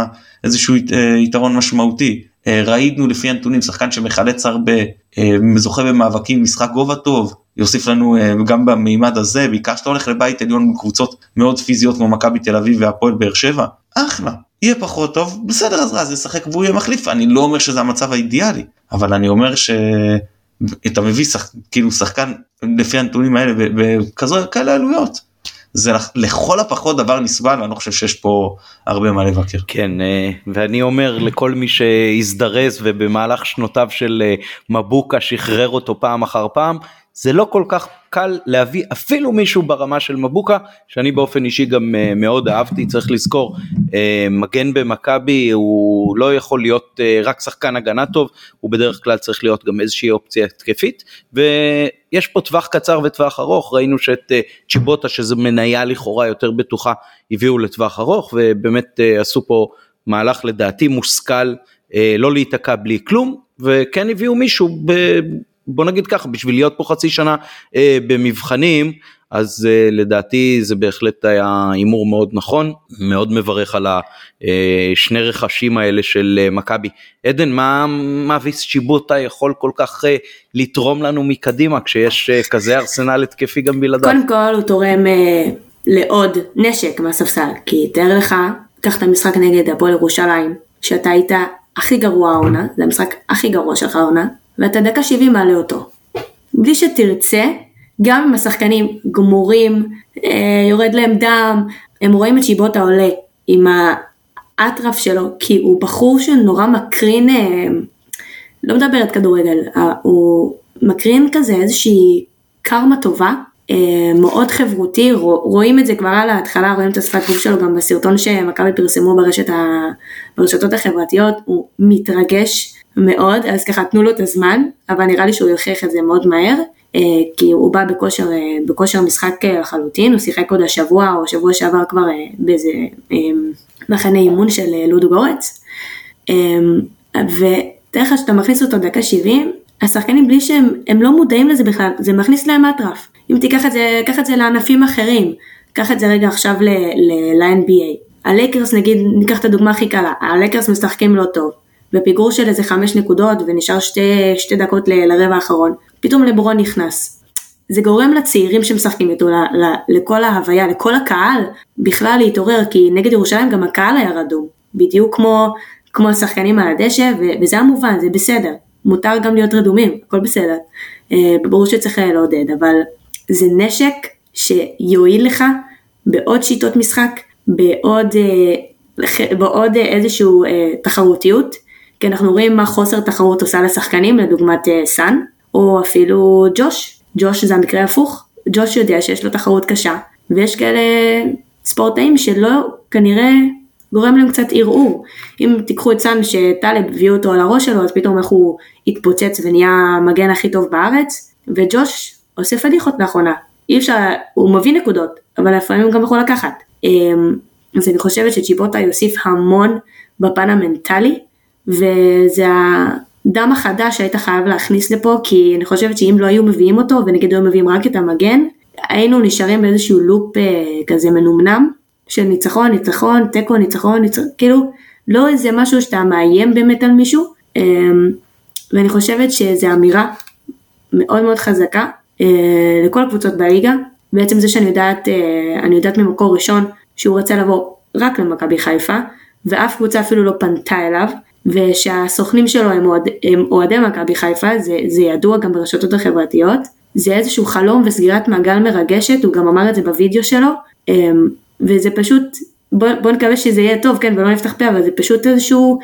איזשהו אה, יתרון משמעותי. אה, ראינו לפי הנתונים שחקן שמחלץ הרבה, אה, זוכה במאבקים, משחק גובה טוב, יוסיף לנו אה, גם במימד הזה, בעיקר שאתה הולך לבית עליון בקבוצות מאוד פיזיות כמו מכבי תל אביב והפועל באר שבע, אחלה. יהיה פחות טוב, בסדר אז רז ישחק והוא יהיה מחליף, אני לא אומר שזה המצב האידיאלי, אבל אני אומר שאתה מביא שח... כאילו שחקן לפי הנתונים האלה בכאלה עלויות. זה לכל הפחות דבר נסבל ואני לא חושב שיש פה הרבה מה לבקר. כן אה, ואני אומר לכל מי שהזדרז ובמהלך שנותיו של אה, מבוקה שחרר אותו פעם אחר פעם זה לא כל כך קל להביא אפילו מישהו ברמה של מבוקה שאני באופן אישי גם uh, מאוד אהבתי. צריך לזכור uh, מגן במכבי הוא לא יכול להיות uh, רק שחקן הגנה טוב. הוא בדרך כלל צריך להיות גם איזושהי אופציה התקפית. ויש פה טווח קצר וטווח ארוך. ראינו שאת צ'יבוטה שזה מניה לכאורה יותר בטוחה הביאו לטווח ארוך. ובאמת עשו פה מהלך לדעתי מושכל לא להיתקע בלי כלום. וכן הביאו מישהו ב, בוא נגיד ככה, בשביל להיות פה חצי שנה אה, במבחנים, אז אה, לדעתי זה בהחלט היה הימור מאוד נכון, מאוד מברך על השני אה, רכשים האלה של אה, מכבי. עדן, מה מאביס שיבוטה יכול כל כך אה, לתרום לנו מקדימה כשיש אה, כזה ארסנל התקפי גם בלעדיו? קודם כל הוא תורם אה, לעוד נשק מהספסל, כי תאר לך, קח את המשחק נגד הפועל ירושלים, שאתה היית הכי גרוע העונה, זה המשחק הכי גרוע שלך העונה, ואתה דקה 70 מעלה אותו. בלי שתרצה, גם אם השחקנים גמורים, אה, יורד להם דם, הם רואים את שיבוטה עולה עם האטרף שלו, כי הוא בחור שנורא מקרין, אה, לא מדברת כדורגל, אה, הוא מקרין כזה איזושהי קרמה טובה, מאוד חברותי, רואים את זה כבר על ההתחלה, רואים את השפת גוף שלו גם בסרטון שמכבי פרסמו ברשת ה... ברשתות החברתיות, הוא מתרגש מאוד, אז ככה תנו לו את הזמן, אבל נראה לי שהוא יוכיח את זה מאוד מהר, אה, כי הוא בא בכושר, אה, בכושר משחק לחלוטין, הוא שיחק עוד השבוע או שבוע שעבר כבר באיזה מחנה אימון של לודו גורץ, לך שאתה מכניס אותו דקה 70, השחקנים בלי שהם לא מודעים לזה בכלל, זה מכניס להם אטרף. אם תיקח את זה, קח את זה לענפים אחרים, קח את זה רגע עכשיו ל-NBA. הלייקרס נגיד, ניקח את הדוגמה הכי קלה, הלייקרס משחקים לא טוב, בפיגור של איזה חמש נקודות ונשאר שתי, שתי דקות ל, לרבע האחרון, פתאום לברון נכנס. זה גורם לצעירים שמשחקים איתו, לכל ההוויה, לכל הקהל, בכלל להתעורר, כי נגד ירושלים גם הקהל היה רדום, בדיוק כמו, כמו השחקנים על הדשא, וזה המובן, זה בסדר. מותר גם להיות רדומים, הכל בסדר. אה, ברור שצריך לעודד, אבל זה נשק שיועיל לך בעוד שיטות משחק, בעוד, אה, בעוד איזושהי אה, תחרותיות, כי אנחנו רואים מה חוסר תחרות עושה לשחקנים, לדוגמת סאן, או אפילו ג'וש, ג'וש זה המקרה הפוך, ג'וש יודע שיש לו תחרות קשה, ויש כאלה ספורטאים שלא כנראה גורם להם קצת ערעור. אם תיקחו את סאן שטלב הביא אותו על הראש שלו, אז פתאום איך הוא התפוצץ ונהיה המגן הכי טוב בארץ, וג'וש עושה פדיחות לאחרונה. אי אפשר, הוא מביא נקודות, אבל לפעמים הוא גם יכול לקחת. אמ, אז אני חושבת שצ'יבוטה יוסיף המון בפן המנטלי, וזה הדם החדש שהיית חייב להכניס לפה, כי אני חושבת שאם לא היו מביאים אותו, ונגיד היו מביאים רק את המגן, היינו נשארים באיזשהו לופ אה, כזה מנומנם, של ניצחון, ניצחון, תיקו, ניצחון, ניצחון, כאילו לא איזה משהו שאתה מאיים באמת על מישהו, אמ, ואני חושבת שזו אמירה מאוד מאוד חזקה אה, לכל הקבוצות בליגה, בעצם זה שאני יודעת, אה, אני יודעת ממקור ראשון שהוא רצה לבוא רק למכבי חיפה, ואף קבוצה אפילו לא פנתה אליו, ושהסוכנים שלו הם, אוהד, הם אוהדי מכבי חיפה, זה, זה ידוע גם ברשתות החברתיות, זה איזשהו חלום וסגירת מעגל מרגשת, הוא גם אמר את זה בווידאו שלו, אמ, וזה פשוט, בוא, בוא נקווה שזה יהיה טוב, כן, ולא נפתח פה, אבל זה פשוט איזשהו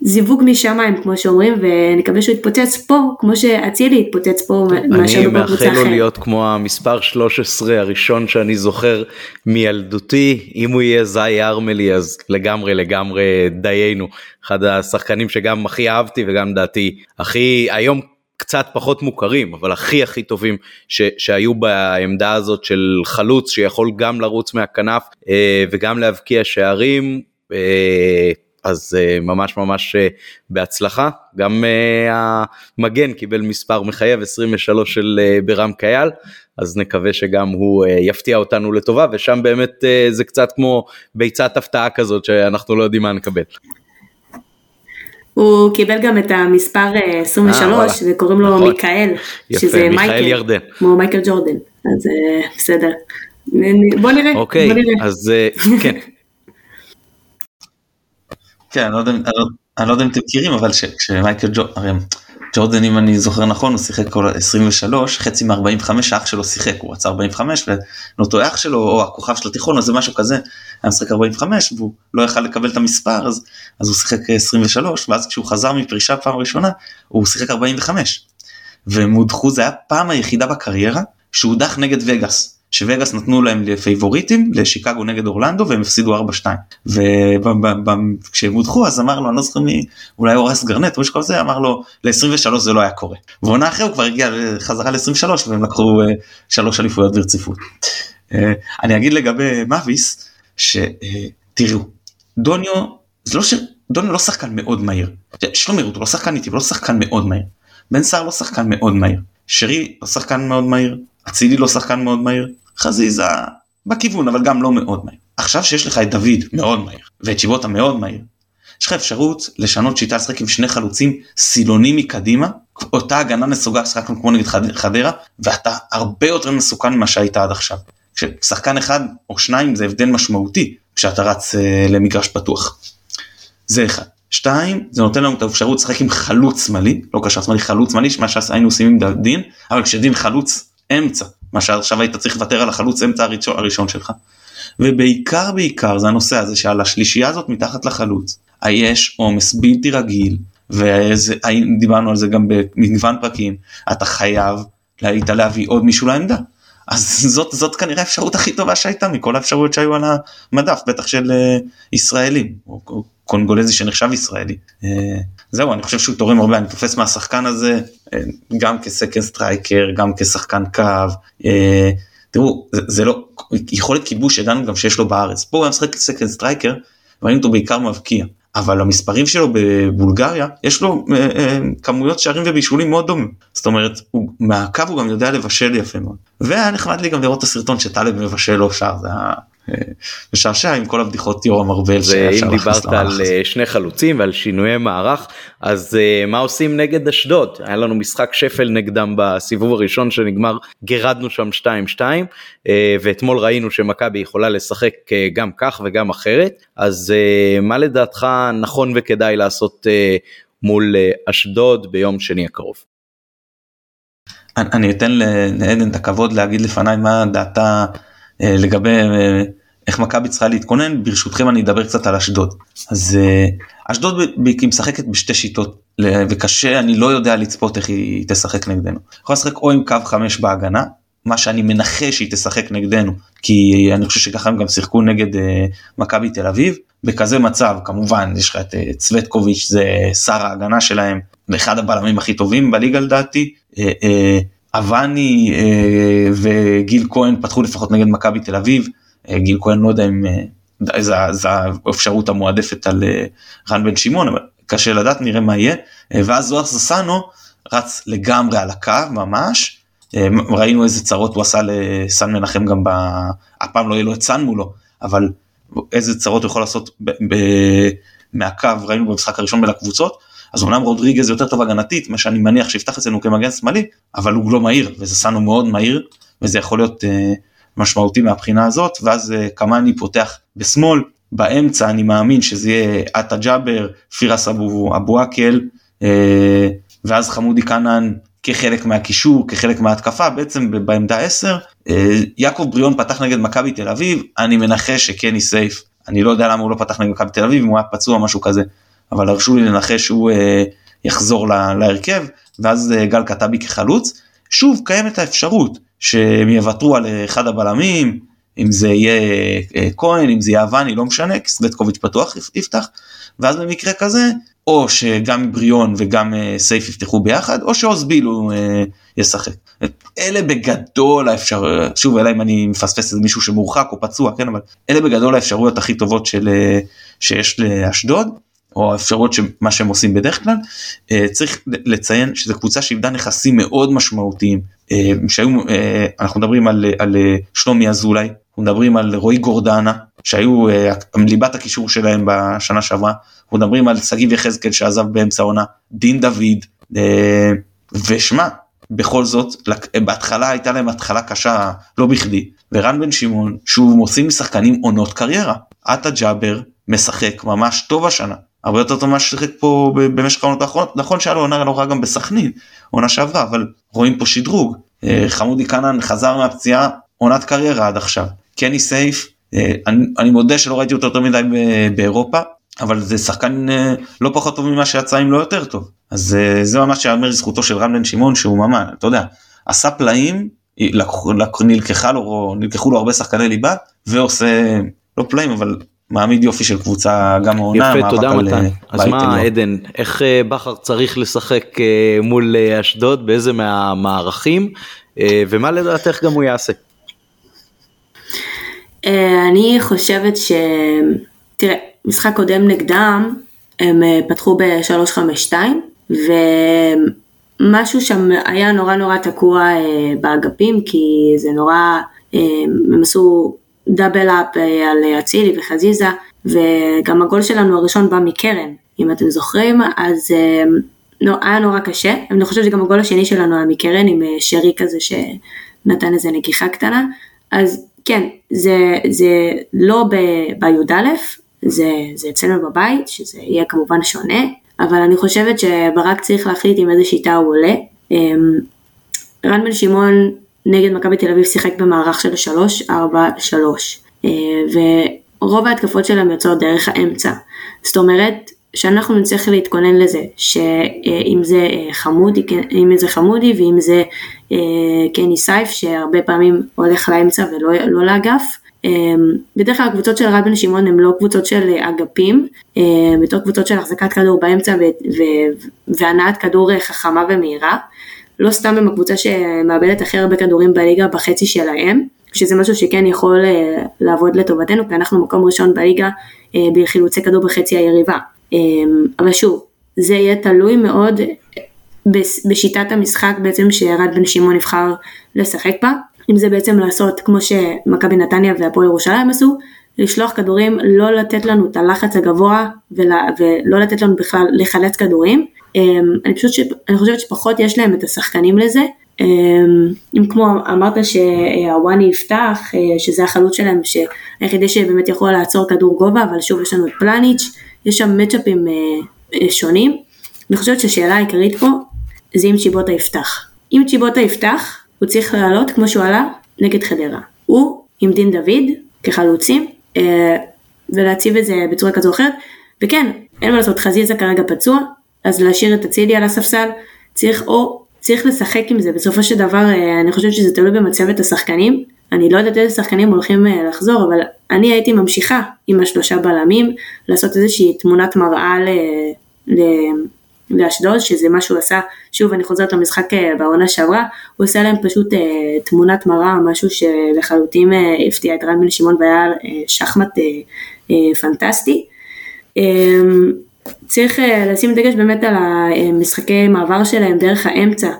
זיווג משמיים, כמו שאומרים, ונקווה שהוא יתפוצץ פה, כמו שאצילי יתפוצץ פה מאשר בקבוצה אחרת. אני מאחל לו להיות כמו המספר 13 הראשון שאני זוכר מילדותי, אם הוא יהיה זי ארמלי אז לגמרי לגמרי דיינו, אחד השחקנים שגם הכי אהבתי וגם דעתי הכי היום קצת פחות מוכרים אבל הכי הכי טובים ש, שהיו בעמדה הזאת של חלוץ שיכול גם לרוץ מהכנף אה, וגם להבקיע שערים. אה, אז uh, ממש ממש uh, בהצלחה גם uh, המגן קיבל מספר מחייב 23 של ברם קייל אז נקווה שגם הוא יפתיע אותנו לטובה ושם באמת זה קצת כמו ביצת הפתעה כזאת שאנחנו לא יודעים מה נקבל. הוא קיבל גם את המספר 23 וקוראים לו נכון. מיכאל, שזה מייקל, ירדן. כמו מייקל ג'ורדן, אז בסדר. בוא נראה, אוקיי, בוא נראה. אז כן. (laughs) כן, אני לא יודע, לא, אני לא יודע אם אתם מכירים, אבל כשמייקל ג'ורדן, ג'ורדן אם אני זוכר נכון הוא שיחק כל 23 חצי מ-45 אח שלו שיחק הוא רצה 45 ואותו אח שלו או הכוכב של התיכון או זה משהו כזה היה משחק 45 והוא לא יכל לקבל את המספר אז, אז הוא שיחק 23 ואז כשהוא חזר מפרישה פעם ראשונה הוא שיחק 45 והם הודחו זה היה פעם היחידה בקריירה שהודח נגד וגאס. שווגאס נתנו להם לפייבוריטים לשיקגו נגד אורלנדו והם הפסידו 4-2 וכשהם הודחו אז אמר לו אני לא זוכר מי אולי אורס גרנט או משהו כזה אמר לו ל-23 זה לא היה קורה ועונה אחרי הוא כבר הגיע חזרה ל-23 והם לקחו uh, שלוש אליפויות ברציפות. Uh, אני אגיד לגבי מאביס שתראו דוניו זה לא ש... דוניו לא שחקן מאוד מהיר. יש לו מהירות הוא לא שחקן איטי הוא לא שחקן מאוד מהיר. בן סער לא שחקן מאוד מהיר. שרי לא שחקן מאוד מהיר. אצילי לא שחקן מאוד מהיר, חזיזה בכיוון אבל גם לא מאוד מהיר. עכשיו שיש לך את דוד מאוד מהיר ואת שיבוטה מאוד מהיר, יש לך אפשרות לשנות שיטה לשחק עם שני חלוצים סילונים מקדימה, אותה הגנה נסוגה שחקנו כמו נגד חדרה ואתה הרבה יותר מסוכן ממה שהיית עד עכשיו. כששחקן אחד או שניים זה הבדל משמעותי כשאתה רץ אה, למגרש פתוח. זה אחד. שתיים, זה נותן לנו את האפשרות לשחק עם חלוץ שמאלי, לא קשר שמאלי, חלוץ שמאלי, מה שהיינו עושים עם דין, אבל כשדין חלוץ אמצע, מה שעכשיו היית צריך לוותר על החלוץ אמצע הראשון, הראשון שלך. ובעיקר בעיקר זה הנושא הזה שעל השלישייה הזאת מתחת לחלוץ, יש עומס בלתי רגיל, ודיברנו על זה גם במגוון פרקים, אתה חייב היית להביא עוד מישהו לעמדה. אז זאת, זאת כנראה האפשרות הכי טובה שהייתה מכל האפשרויות שהיו על המדף, בטח של אה, ישראלים, או, או קונגולזי שנחשב ישראלי. אה, זהו, אני חושב שהוא תורם הרבה, אני תופס מהשחקן הזה, uh, גם כ second striker, גם כשחקן קו. אה, תראו, זה, זה לא, יכולת כיבוש ידענו גם שיש לו בארץ. פה הוא היה משחק כ second striker, ראינו אותו בעיקר מבקיע. אבל המספרים שלו בבולגריה יש לו אה, אה, כמויות שערים ובישולים מאוד דומים זאת אומרת הוא מהקו הוא גם יודע לבשל יפה מאוד והיה נחמד לי גם לראות את הסרטון שטלב מבשל לו שער זה היה משעשע עם כל הבדיחות יורם ארבל. ואם דיברת על אה, שני חלוצים ועל שינויי מערך אז uh, מה עושים נגד אשדוד היה לנו משחק שפל נגדם בסיבוב הראשון שנגמר גירדנו שם 2-2 uh, אה, ואתמול ראינו שמכבי יכולה לשחק גם כך וגם אחרת אז מה לדעתך נכון וכדאי לעשות מול אשדוד ביום שני הקרוב. אני אתן לעדן את הכבוד להגיד לפניי מה דעתה לגבי איך מכבי צריכה להתכונן ברשותכם אני אדבר קצת על אשדוד אז אה, אשדוד היא משחקת בשתי שיטות וקשה אני לא יודע לצפות איך היא תשחק נגדנו. יכולה לשחק או עם קו 5 בהגנה מה שאני מנחש שהיא תשחק נגדנו כי אני חושב שככה הם גם שיחקו נגד uh, מכבי תל אביב בכזה מצב כמובן יש לך את uh, צוותקוביץ' זה שר ההגנה שלהם אחד הבלמים הכי טובים בליגה לדעתי. אבני וגיל כהן פתחו לפחות נגד מכבי תל אביב גיל כהן לא יודע אם אה, זו האפשרות המועדפת על אה, רן בן שמעון אבל קשה לדעת נראה מה יהיה. ואז זוהר ססנו רץ לגמרי על הקו ממש. ראינו איזה צרות הוא עשה לסן מנחם גם ב... הפעם לא יהיה לו את סן מולו אבל איזה צרות הוא יכול לעשות ב... ב... מהקו ראינו במשחק הראשון בין הקבוצות. אז אמנם רודריגז יותר טוב הגנתית מה שאני מניח שיפתח אצלנו כמגן שמאלי אבל הוא לא מהיר וזה סנו מאוד מהיר וזה יכול להיות משמעותי מהבחינה הזאת ואז אה, קמאני פותח בשמאל באמצע אני מאמין שזה יהיה עטה ג'אבר פירס אבו, אבו עקל אה, ואז חמודי קאנן כחלק מהקישור כחלק מההתקפה בעצם בעמדה 10 אה, יעקב בריאון פתח נגד מכבי תל אביב אני מנחש שקני סייף אני לא יודע למה הוא לא פתח נגד מכבי תל אביב אם הוא היה פצוע משהו כזה אבל הרשו לי לנחש שהוא יחזור להרכב ואז גל קטבי כחלוץ. שוב קיימת האפשרות שהם יוותרו על אחד הבלמים, אם זה יהיה אה, כהן, אם זה יהיה אבני, לא משנה, כי סווטקוביץ' פתוח יפתח, ואז במקרה כזה, או שגם בריאון וגם אה, סייף יפתחו ביחד, או שאוזביל הוא אה, ישחק. אלה בגדול האפשרויות, שוב אלא אם אני מפספס איזה מישהו שמורחק או פצוע, כן, אבל אלה בגדול האפשרויות הכי טובות של, שיש לאשדוד. או האפשרויות שמה שהם עושים בדרך כלל. צריך לציין שזו קבוצה שאיבדה נכסים מאוד משמעותיים אה, שהיו אה, אנחנו מדברים על, על אה, שלומי אזולאי אנחנו מדברים על רועי גורדנה שהיו ליבת הקישור שלהם בשנה שעברה אנחנו מדברים על שגיב יחזקאל שעזב באמצע העונה דין דוד ושמע בכל זאת בהתחלה הייתה להם התחלה קשה לא בכדי ורן בן שמעון שהוא מוציא משחקנים עונות קריירה עטה ג'אבר משחק ממש טוב השנה הרבה יותר טוב ממה ששיחק פה במשך העונות האחרונות. נכון שהיה לו עונה לא גם בסכנין עונה שעברה אבל רואים פה שדרוג. אה, חמודי קאנן חזר מהפציעה עונת קריירה עד עכשיו. קני סייף אה, אני, אני מודה שלא ראיתי אותו יותר מדי באירופה אבל זה שחקן אה, לא פחות טוב ממה שיצא אם לא יותר טוב. אז זה ממש יאמר לזכותו של רם בן שמעון שהוא ממש אתה יודע עשה פלאים נלקחה לו נלקחו לו הרבה שחקני ליבה ועושה לא פלאים אבל מעמיד יופי של קבוצה גם העונה. יפה תודה מתן. אז מה עדן איך בכר צריך לשחק מול אשדוד באיזה מהמערכים ומה לדעתך גם הוא יעשה. אני חושבת ש... תראה, משחק קודם נגדם, הם אה, פתחו ב-352, ומשהו שם היה נורא נורא תקוע אה, באגפים, כי זה נורא, אה, הם עשו דאבל אפ על אצילי וחזיזה, וגם הגול שלנו הראשון בא מקרן, אם אתם זוכרים, אז לא, היה נורא קשה, אני חושבת שגם הגול השני שלנו היה מקרן עם שרי כזה שנתן איזה נגיחה קטנה, אז כן, זה, זה לא בי"א, זה, זה אצלנו בבית, שזה יהיה כמובן שונה, אבל אני חושבת שברק צריך להחליט עם איזה שיטה הוא עולה. אמ, רן בן שמעון נגד מכבי תל אביב שיחק במערך של 3-4-3, אה, ורוב ההתקפות שלהם יוצאות דרך האמצע. זאת אומרת, שאנחנו נצטרך להתכונן לזה, שאם זה אה, חמודי, כן, אם זה חמודי ואם זה אה, קני סייף שהרבה פעמים הולך לאמצע ולא לא לאגף, בדרך כלל הקבוצות של רן בן שמעון הן לא קבוצות של אגפים, בתור קבוצות של החזקת כדור באמצע והנעת כדור חכמה ומהירה. לא סתם הם הקבוצה שמאבדת הכי הרבה כדורים בליגה בחצי שלהם, שזה משהו שכן יכול אה, לעבוד לטובתנו, כי אנחנו מקום ראשון בליגה בחילוצי כדור בחצי היריבה. אמ, אבל שוב, זה יהיה תלוי מאוד בשיטת המשחק בעצם שרד בן שמעון נבחר לשחק בה. אם זה בעצם לעשות כמו שמכבי נתניה והפועל ירושלים עשו, לשלוח כדורים, לא לתת לנו את הלחץ הגבוה ולא לתת לנו בכלל לחלץ כדורים. אמ, אני פשוט, ש... אני חושבת שפחות יש להם את השחקנים לזה. אמ, אם כמו אמרת שהוואני יפתח, אה, שזה החלוץ שלהם, היחידי שבאמת יכול לעצור כדור גובה, אבל שוב יש לנו את פלניץ', יש שם מצ'אפים אה, אה, שונים. אני חושבת שהשאלה העיקרית פה זה אם צ'יבוטה יפתח. אם צ'יבוטה יפתח, הוא צריך לעלות כמו שהוא עלה נגד חדרה. הוא עם דין דוד כחלוצים, ולהציב את זה בצורה כזו או אחרת, וכן, אין מה לעשות, חזיזה כרגע פצוע, אז להשאיר את אצילי על הספסל, צריך או, צריך לשחק עם זה, בסופו של דבר אה, אני חושבת שזה תלוי במצבת השחקנים, אני לא יודעת איזה שחקנים הולכים אה, לחזור, אבל אני הייתי ממשיכה עם השלושה בלמים, לעשות איזושהי תמונת מראה ל... ל... לאשדוד, שזה מה שהוא עשה, שוב אני חוזרת למשחק אה, בעונה שעברה, הוא עושה להם פשוט אה, תמונת מראה, משהו שלחלוטין אה, הפתיע את רן בן שמעון והיה אה, שחמט אה, אה, פנטסטי. אה, צריך אה, לשים דגש באמת על המשחקי מעבר שלהם דרך האמצע.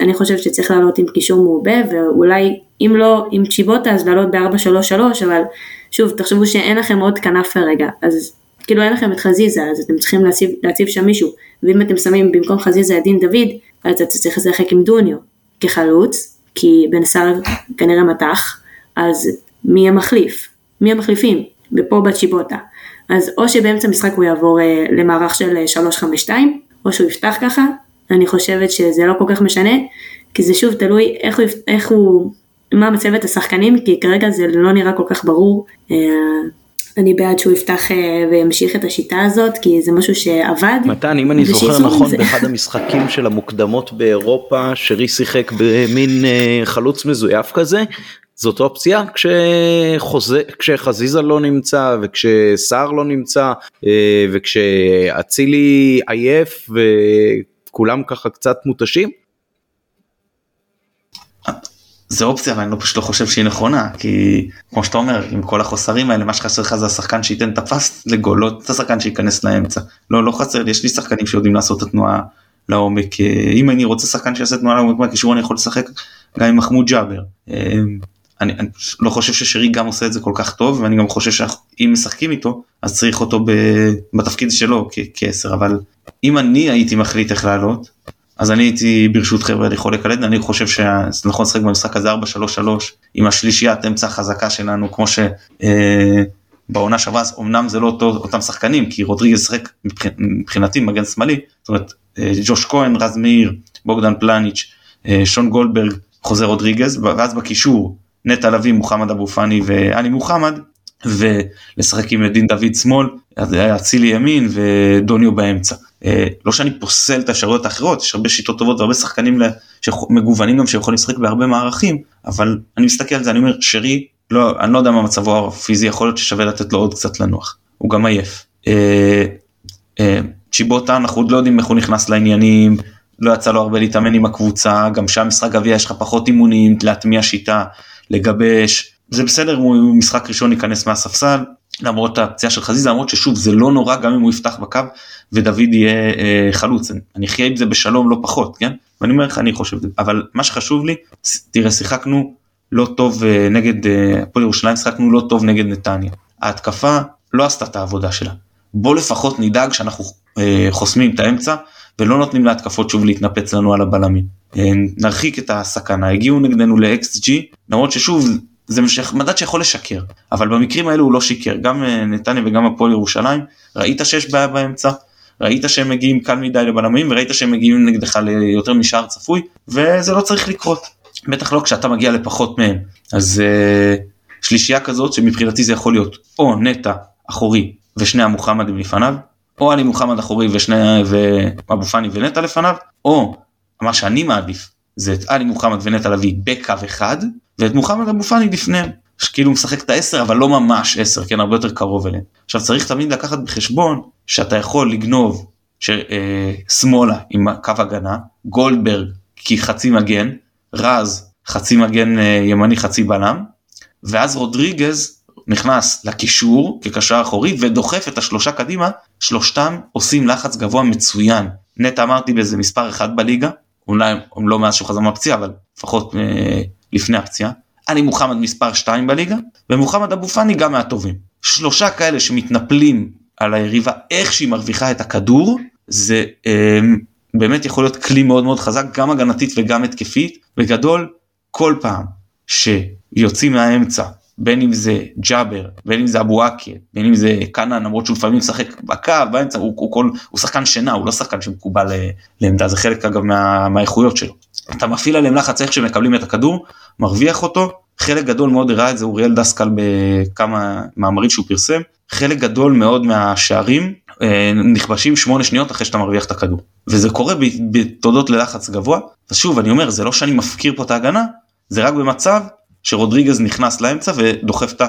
אני חושבת שצריך לעלות עם קישור מעובה ואולי אם לא עם צ'יבוטה אז לעלות ב-4-3-3 אבל שוב תחשבו שאין לכם עוד כנף כרגע אז כאילו אין לכם את חזיזה, אז אתם צריכים להציב, להציב שם מישהו, ואם אתם שמים במקום חזיזה את דין דוד, אז אתה צריך לשחק עם דוניו כחלוץ, כי בן סער כנראה מתח, אז מי המחליף? מי המחליפים? ופה בצ'יבוטה. אז או שבאמצע המשחק הוא יעבור אה, למערך של 352, אה, או שהוא יפתח ככה, אני חושבת שזה לא כל כך משנה, כי זה שוב תלוי איך הוא, איך הוא מה מצבת השחקנים, כי כרגע זה לא נראה כל כך ברור. אה, אני בעד שהוא יפתח וימשיך את השיטה הזאת כי זה משהו שעבד. מתן אם אני זוכר נכון זה. באחד המשחקים של המוקדמות באירופה שרי שיחק במין חלוץ מזויף כזה זאת אופציה כשחוזה, כשחזיזה לא נמצא וכשסער לא נמצא אה, וכשאצילי עייף וכולם ככה קצת מותשים. זה אופציה אבל אני לא פשוט לא חושב שהיא נכונה כי כמו שאתה אומר עם כל החוסרים האלה מה שחסר לך זה השחקן שייתן את הפס לגול לא את השחקן שייכנס לאמצע לא לא חסר יש לי שחקנים שיודעים לעשות את התנועה לעומק אה, אם אני רוצה שחקן שיעשה תנועה לעומק מהקישור אני יכול לשחק גם עם מחמוד ג'אבר. אני, אני לא חושב ששרי גם עושה את זה כל כך טוב ואני גם חושב שאם משחקים איתו אז צריך אותו בתפקיד שלו כעשר אבל אם אני הייתי מחליט איך לעלות אז אני הייתי ברשות חבר'ה לחולק על עדן, אני חושב שנכון לשחק במשחק הזה 4-3-3 עם השלישיית אמצע החזקה שלנו כמו שבעונה אה, שעברה, אמנם זה לא אותו, אותם שחקנים כי רודריגז שחק מבחינתי מגן שמאלי, זאת אומרת אה, ג'וש כהן, רז מאיר, בוגדן פלניץ', אה, שון גולדברג, חוזר רודריגז, ואז בקישור נטע לביא, מוחמד אבו פאני ואלי מוחמד, ולשחק עם דין דוד שמאל, אצילי ימין ודוניו באמצע. אה, לא שאני פוסל את האפשרויות האחרות, יש הרבה שיטות טובות והרבה שחקנים מגוונים גם שיכולים לשחק בהרבה מערכים, אבל אני מסתכל על זה, אני אומר, שרי, לא, אני לא יודע מה מצבו הפיזי, יכול להיות ששווה לתת לו עוד קצת לנוח, הוא גם עייף. אה, אה, צ'יבוטה, אנחנו עוד לא יודעים איך הוא נכנס לעניינים, לא יצא לו הרבה להתאמן עם הקבוצה, גם שם משחק גביע יש לך פחות אימונים, להטמיע שיטה, לגבש, זה בסדר אם הוא משחק ראשון ייכנס מהספסל, למרות הפציעה של חזיזה, למרות ששוב זה לא נורא גם אם הוא יפתח בקו ודוד יהיה אה, חלוץ, אני אחיה עם זה בשלום לא פחות, כן? ואני אומר לך אני חושב, אבל מה שחשוב לי, תראה שיחקנו לא טוב אה, נגד אה, הפועל ירושלים, שיחקנו לא טוב נגד נתניה. ההתקפה לא עשתה את העבודה שלה. בוא לפחות נדאג שאנחנו אה, חוסמים את האמצע ולא נותנים להתקפות שוב להתנפץ לנו על הבלמים. אה, נרחיק את הסכנה, הגיעו נגדנו ל-XG, למרות ששוב זה מדד שיכול לשקר, אבל במקרים האלו הוא לא שיקר, גם אה, נתניה וגם הפועל ירושלים, ראית שיש בעיה באמצע, ראית שהם מגיעים קל מדי לבלמים וראית שהם מגיעים נגדך ליותר משער צפוי, וזה לא צריך לקרות, בטח לא כשאתה מגיע לפחות מהם. אז uh, שלישייה כזאת שמבחינתי זה יכול להיות או נטע אחורי ושני המוחמדים לפניו, או עלי מוחמד אחורי ושני ואבו פאני ונטע לפניו, או מה שאני מעדיף זה את עלי מוחמד ונטע לביא בקו אחד, ואת מוחמד אבו פאני לפניהם. שכאילו משחק את העשר אבל לא ממש עשר כן הרבה יותר קרוב אליהם. עכשיו צריך תמיד לקחת בחשבון שאתה יכול לגנוב ש, אה, שמאלה עם קו הגנה גולדברג כי חצי מגן רז חצי מגן אה, ימני חצי בלם ואז רודריגז נכנס לקישור כקשר אחורי ודוחף את השלושה קדימה שלושתם עושים לחץ גבוה מצוין נטע אמרתי באיזה מספר אחד בליגה אולי לא מאז שהוא חזר מהפציעה אבל לפחות אה, לפני הפציעה. עלי מוחמד מספר 2 בליגה ומוחמד אבו פאני גם מהטובים. שלושה כאלה שמתנפלים על היריבה איך שהיא מרוויחה את הכדור זה אה, באמת יכול להיות כלי מאוד מאוד חזק גם הגנתית וגם התקפית בגדול כל פעם שיוצאים מהאמצע בין אם זה ג'אבר בין אם זה אבו עקה בין אם זה קאנן למרות שהוא לפעמים משחק בקו באמצע הוא, הוא, כל, הוא שחקן שינה הוא לא שחקן שמקובל לעמדה זה חלק אגב מה, מהאיכויות שלו. אתה מפעיל עליהם לחץ איך שמקבלים את הכדור מרוויח אותו חלק גדול מאוד הראה את זה אוריאל דסקל בכמה מאמרים שהוא פרסם חלק גדול מאוד מהשערים אה, נכבשים שמונה שניות אחרי שאתה מרוויח את הכדור וזה קורה בתודות ללחץ גבוה אז שוב אני אומר זה לא שאני מפקיר פה את ההגנה זה רק במצב שרודריגז נכנס לאמצע ודוחף את,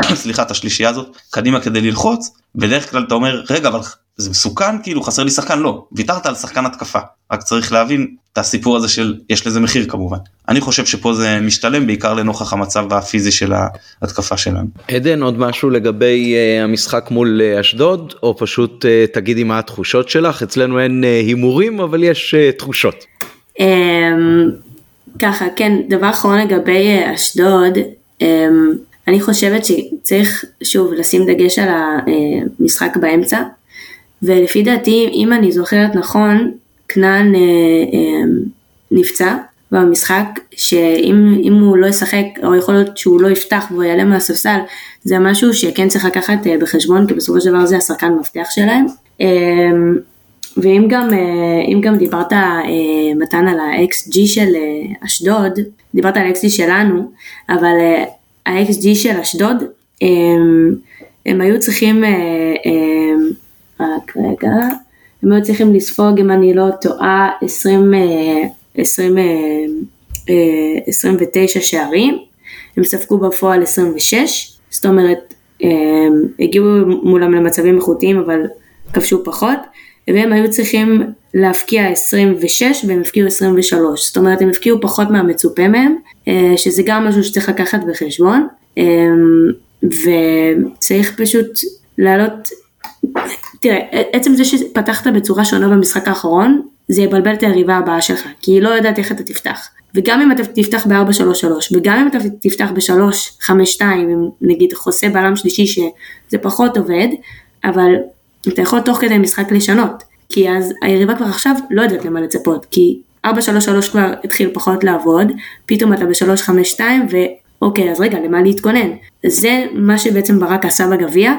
(coughs) סליחה, את השלישייה הזאת קדימה כדי ללחוץ, בדרך כלל אתה אומר רגע אבל זה מסוכן כאילו חסר לי שחקן. לא ויתרת על שחקן התקפה. רק צריך להבין את הסיפור הזה של יש לזה מחיר כמובן. אני חושב שפה זה משתלם בעיקר לנוכח המצב הפיזי של ההתקפה שלנו. עדן עוד משהו לגבי uh, המשחק מול uh, אשדוד? או פשוט uh, תגידי מה התחושות שלך? אצלנו אין הימורים אבל יש תחושות. אמ, ככה, כן, דבר אחרון לגבי אה, אשדוד, אמ, אני חושבת שצריך שוב לשים דגש על המשחק באמצע, ולפי דעתי, אם אני זוכרת נכון, כנען אה, אמ, נפצע במשחק, שאם הוא לא ישחק, או יכול להיות שהוא לא יפתח והוא יעלה מהספסל, זה משהו שכן צריך לקחת אה, בחשבון, כי בסופו של דבר זה השחקן מפתח שלהם. ואם גם, אה, גם דיברת אה, מתן על ה-XG של אה, אשדוד, דיברת על ה-XG שלנו, אבל ה-XG של אשדוד, הם, הם היו צריכים, רק רגע, הם היו צריכים לספוג, אם אני לא טועה, 20, 20, 29 שערים, הם ספגו בפועל 26, זאת אומרת, הגיעו מולם למצבים איכותיים אבל כבשו פחות, והם היו צריכים להפקיע 26 והם הפקיעו 23, זאת אומרת הם הפקיעו פחות מהמצופה מהם, אה, שזה גם משהו שצריך לקחת בחשבון, אה, וצריך פשוט לעלות, תראה, עצם זה שפתחת בצורה שונה במשחק האחרון, זה יבלבל את היריבה הבאה שלך, כי היא לא יודעת איך אתה תפתח. וגם אם אתה תפתח ב-4-3-3, וגם אם אתה תפתח ב-3-5-2, נגיד חוסה בלם שלישי שזה פחות עובד, אבל אתה יכול תוך כדי משחק לשנות, כי אז היריבה כבר עכשיו לא יודעת למה לצפות, כי 4-3-3 כבר התחיל פחות לעבוד, פתאום אתה ב-3-5-2 ואוקיי אז רגע למה להתכונן. זה מה שבעצם ברק עשה בגביע,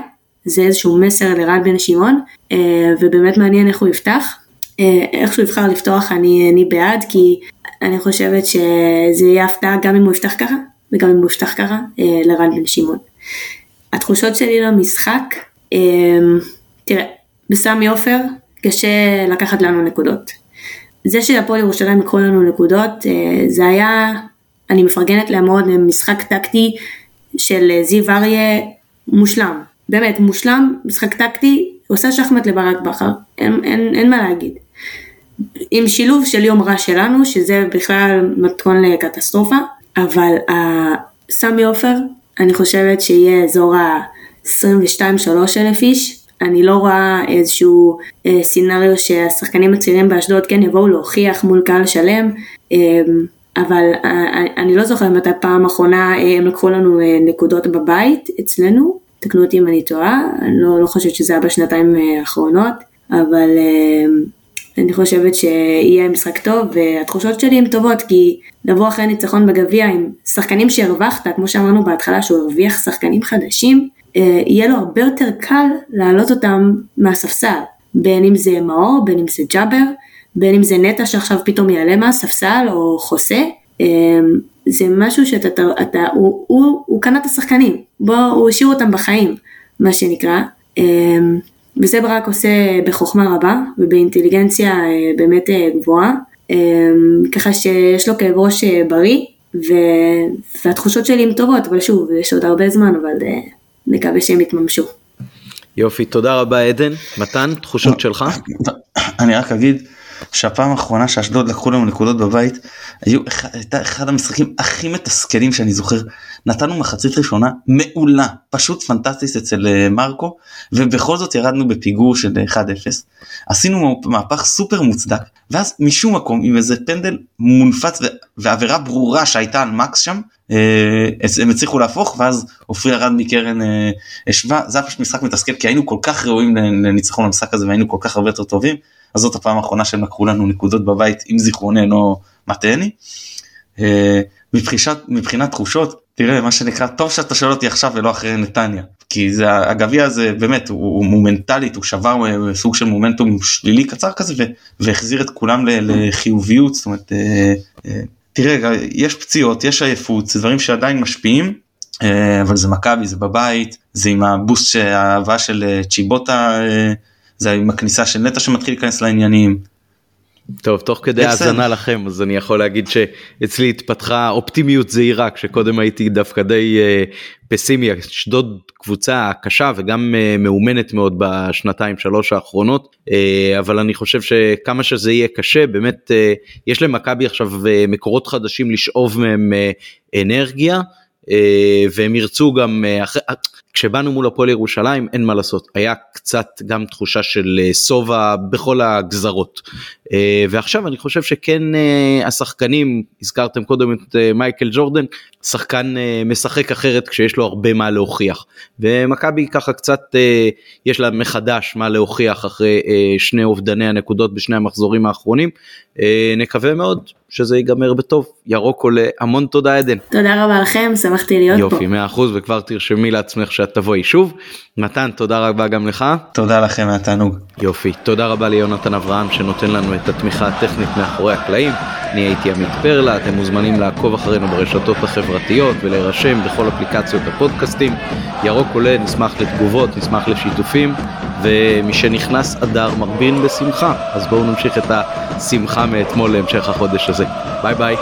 זה איזשהו מסר לרן בן שמעון, אה, ובאמת מעניין איך הוא יפתח. אה, איך שהוא יבחר לפתוח אני, אני בעד, כי אני חושבת שזה יהיה הפתעה גם אם הוא יפתח ככה, וגם אם הוא יפתח ככה, אה, לרן בן שמעון. התחושות שלי למשחק, אמ, תראה, בסמי עופר קשה לקחת לנו נקודות. זה שהפועל ירושלים יקחו לנו נקודות, אה, זה היה, אני מפרגנת להם מאוד, משחק טקטי של זיו אריה מושלם. באמת, מושלם, משחק טקטי, עושה שחמט לברק בכר, אין, אין, אין מה להגיד. עם שילוב של יום רע שלנו, שזה בכלל מתכון לקטסטרופה, אבל סמי עופר, אני חושבת שיהיה אזור ה-22-3 אלף איש. אני לא רואה איזשהו אה, סינריו שהשחקנים הצעירים באשדוד כן יבואו להוכיח מול קהל שלם, אה, אבל אה, אני לא זוכרת מתי פעם אחרונה אה, הם לקחו לנו אה, נקודות בבית אצלנו, תקנו אותי אם אני טועה, אני לא, לא חושבת שזה היה בשנתיים אה, האחרונות, אבל אה, אני חושבת שיהיה משחק טוב, והתחושות שלי הן טובות, כי לבוא אחרי ניצחון בגביע עם שחקנים שהרווחת, כמו שאמרנו בהתחלה, שהוא הרוויח שחקנים חדשים, יהיה לו הרבה יותר קל להעלות אותם מהספסל, בין אם זה מאור, בין אם זה ג'אבר, בין אם זה נטע שעכשיו פתאום יעלה מהספסל, או חוסה. אה, זה משהו שאתה, אתה, אתה, הוא, הוא, הוא קנה את השחקנים, בוא, הוא השאיר אותם בחיים, מה שנקרא. אה, וזה ברק עושה בחוכמה רבה ובאינטליגנציה אה, באמת אה, גבוהה, אה, ככה שיש לו כאב ראש בריא, ו... והתחושות שלי הן טובות, אבל שוב, יש עוד הרבה זמן, אבל נקווה שהם יתממשו. יופי, תודה רבה עדן. מתן, תחושות שלך? אני רק אגיד שהפעם האחרונה שאשדוד לקחו לנו נקודות בבית היו הייתה אחד המשחקים הכי מתסכלים שאני זוכר. נתנו מחצית ראשונה מעולה פשוט פנטסטית אצל אה, מרקו ובכל זאת ירדנו בפיגור של 1-0 עשינו מהפך סופר מוצדק ואז משום מקום עם איזה פנדל מונפץ ועבירה ברורה שהייתה על מקס שם אה, הם הצליחו להפוך ואז עופרי ירד מקרן אה, השווה זה היה פשוט משחק מתסכל כי היינו כל כך ראויים לניצחון במשחק הזה והיינו כל כך הרבה יותר טובים אז זאת הפעם האחרונה שהם לקחו לנו נקודות בבית אם זיכרוני אינו מטעני. אה, מבחינת תחושות תראה מה שנקרא טוב שאתה שואל אותי עכשיו ולא אחרי נתניה כי זה הגביע הזה באמת הוא, הוא מומנטלית הוא שבר אה, סוג של מומנטום שלילי קצר כזה והחזיר את כולם לחיוביות זאת אומרת אה, תראה יש פציעות יש עייפות זה דברים שעדיין משפיעים אבל זה מכבי זה בבית זה עם הבוסט האהבה של צ'יבוטה זה עם הכניסה של נטע שמתחיל להיכנס לעניינים. טוב תוך כדי האזנה לכם אז אני יכול להגיד שאצלי התפתחה אופטימיות זהירה כשקודם הייתי דווקא די uh, פסימי אשדוד קבוצה קשה וגם uh, מאומנת מאוד בשנתיים שלוש האחרונות uh, אבל אני חושב שכמה שזה יהיה קשה באמת uh, יש למכבי עכשיו uh, מקורות חדשים לשאוב מהם uh, אנרגיה. והם ירצו גם אחרי, כשבאנו מול הפועל ירושלים אין מה לעשות היה קצת גם תחושה של אה, שובע בכל הגזרות אה, ועכשיו אני חושב שכן אה, השחקנים הזכרתם קודם את מייקל ג'ורדן שחקן משחק אחרת כשיש לו הרבה מה להוכיח ומכבי ככה קצת יש לה מחדש מה להוכיח אחרי שני אובדני הנקודות בשני המחזורים האחרונים נקווה מאוד שזה ייגמר בטוב ירוק עולה המון תודה עדן. תודה רבה לכם שמחתי להיות יופי, פה. יופי 100% וכבר תרשמי לעצמך שאת תבואי שוב. מתן תודה רבה גם לך. תודה לכם מהתענוג. יופי תודה רבה ליונתן אברהם שנותן לנו את התמיכה הטכנית מאחורי הקלעים. אני הייתי עמית פרלה אתם מוזמנים לעקוב אחרינו ברשתות החברתיות ולהירשם בכל אפליקציות הפודקאסטים. ירוק עולה נשמח לתגובות נשמח לשיתופים ומשנכנס אדר מרבין בשמחה אז בואו נמשיך את השמחה מאתמול להמשך החודש הזה. ביי ביי.